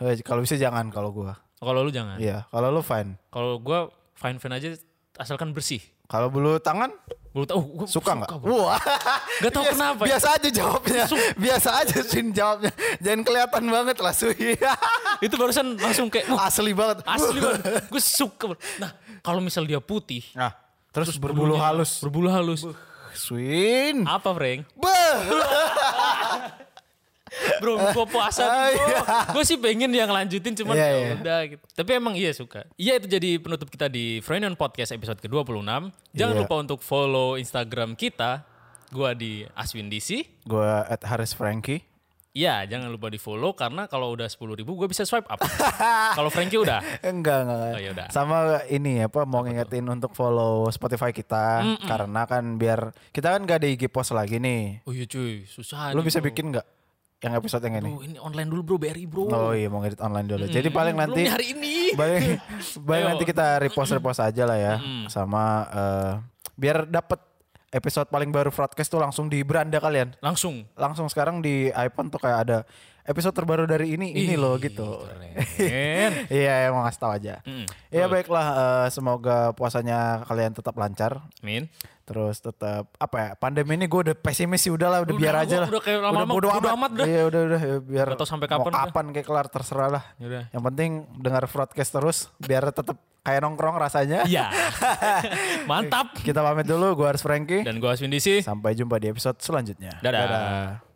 Eh, Kalau bisa jangan kalau gua. Oh, kalau lu jangan. Iya, kalau lu fine. Kalau gua fine fine aja asalkan bersih. Kalau bulu tangan Bulu tahu gua suka nggak? Wah, Gak tau biasa, kenapa. ya. Biasa aja jawabnya. biasa aja Sin jawabnya. Jangan kelihatan banget lah Sui. Itu barusan langsung kayak wah, Asli banget. asli banget. Gue suka. Nah, kalau misal dia putih, Nah, terus, berbulu bulunya halus. Berbulu halus. Swin. Apa, Frank? Beh. Bro, gue puasa Ah, bro. iya. Gue sih pengen yang lanjutin cuman Iya, ya iya. udah gitu. Tapi emang iya suka. Iya itu jadi penutup kita di Friend on Podcast episode ke-26. Jangan Iya. lupa untuk follow Instagram kita. Gua di Aswin DC. Gue at Haris Frankie. Iya, jangan lupa di follow karena kalau udah 10 ribu gue bisa swipe up. kalau Frankie udah. Enggak, enggak. Oh, yaudah. Sama ini apa mau ngingetin untuk follow Spotify kita karena kan biar kita kan gak ada IG post lagi nih. Oh iya cuy, susah. Lu bisa bro. bikin nggak yang episode yang ini? Aduh, ini online dulu bro, BRI bro. Oh iya mau ngedit online dulu. Jadi paling nanti hari ini. paling, paling nanti kita repost repost aja lah ya sama eh, biar dapat episode paling baru broadcast tuh langsung di beranda kalian. Langsung. Langsung sekarang di iPhone tuh kayak ada episode terbaru dari ini ini loh gitu. Iya emang ngasih tahu aja. Mm, Ya baiklah eh, semoga puasanya kalian tetap lancar. Min. Terus tetap apa ya pandemi ini gue udah pesimis sih udah lah udah, Udah, biar aja lah. udah kayak bodo bodo amat dah. Iya udah udah ya, biar tahu sampai mau kapan udah. kapan kayak kelar terserah lah. Yaudah. Yang penting dengar broadcast terus biar tetap kayak nongkrong rasanya. Iya. Mantap. Kita pamit dulu gue harus Frankie. Dan gue Aswin DC. Sampai jumpa di episode selanjutnya. Dadah.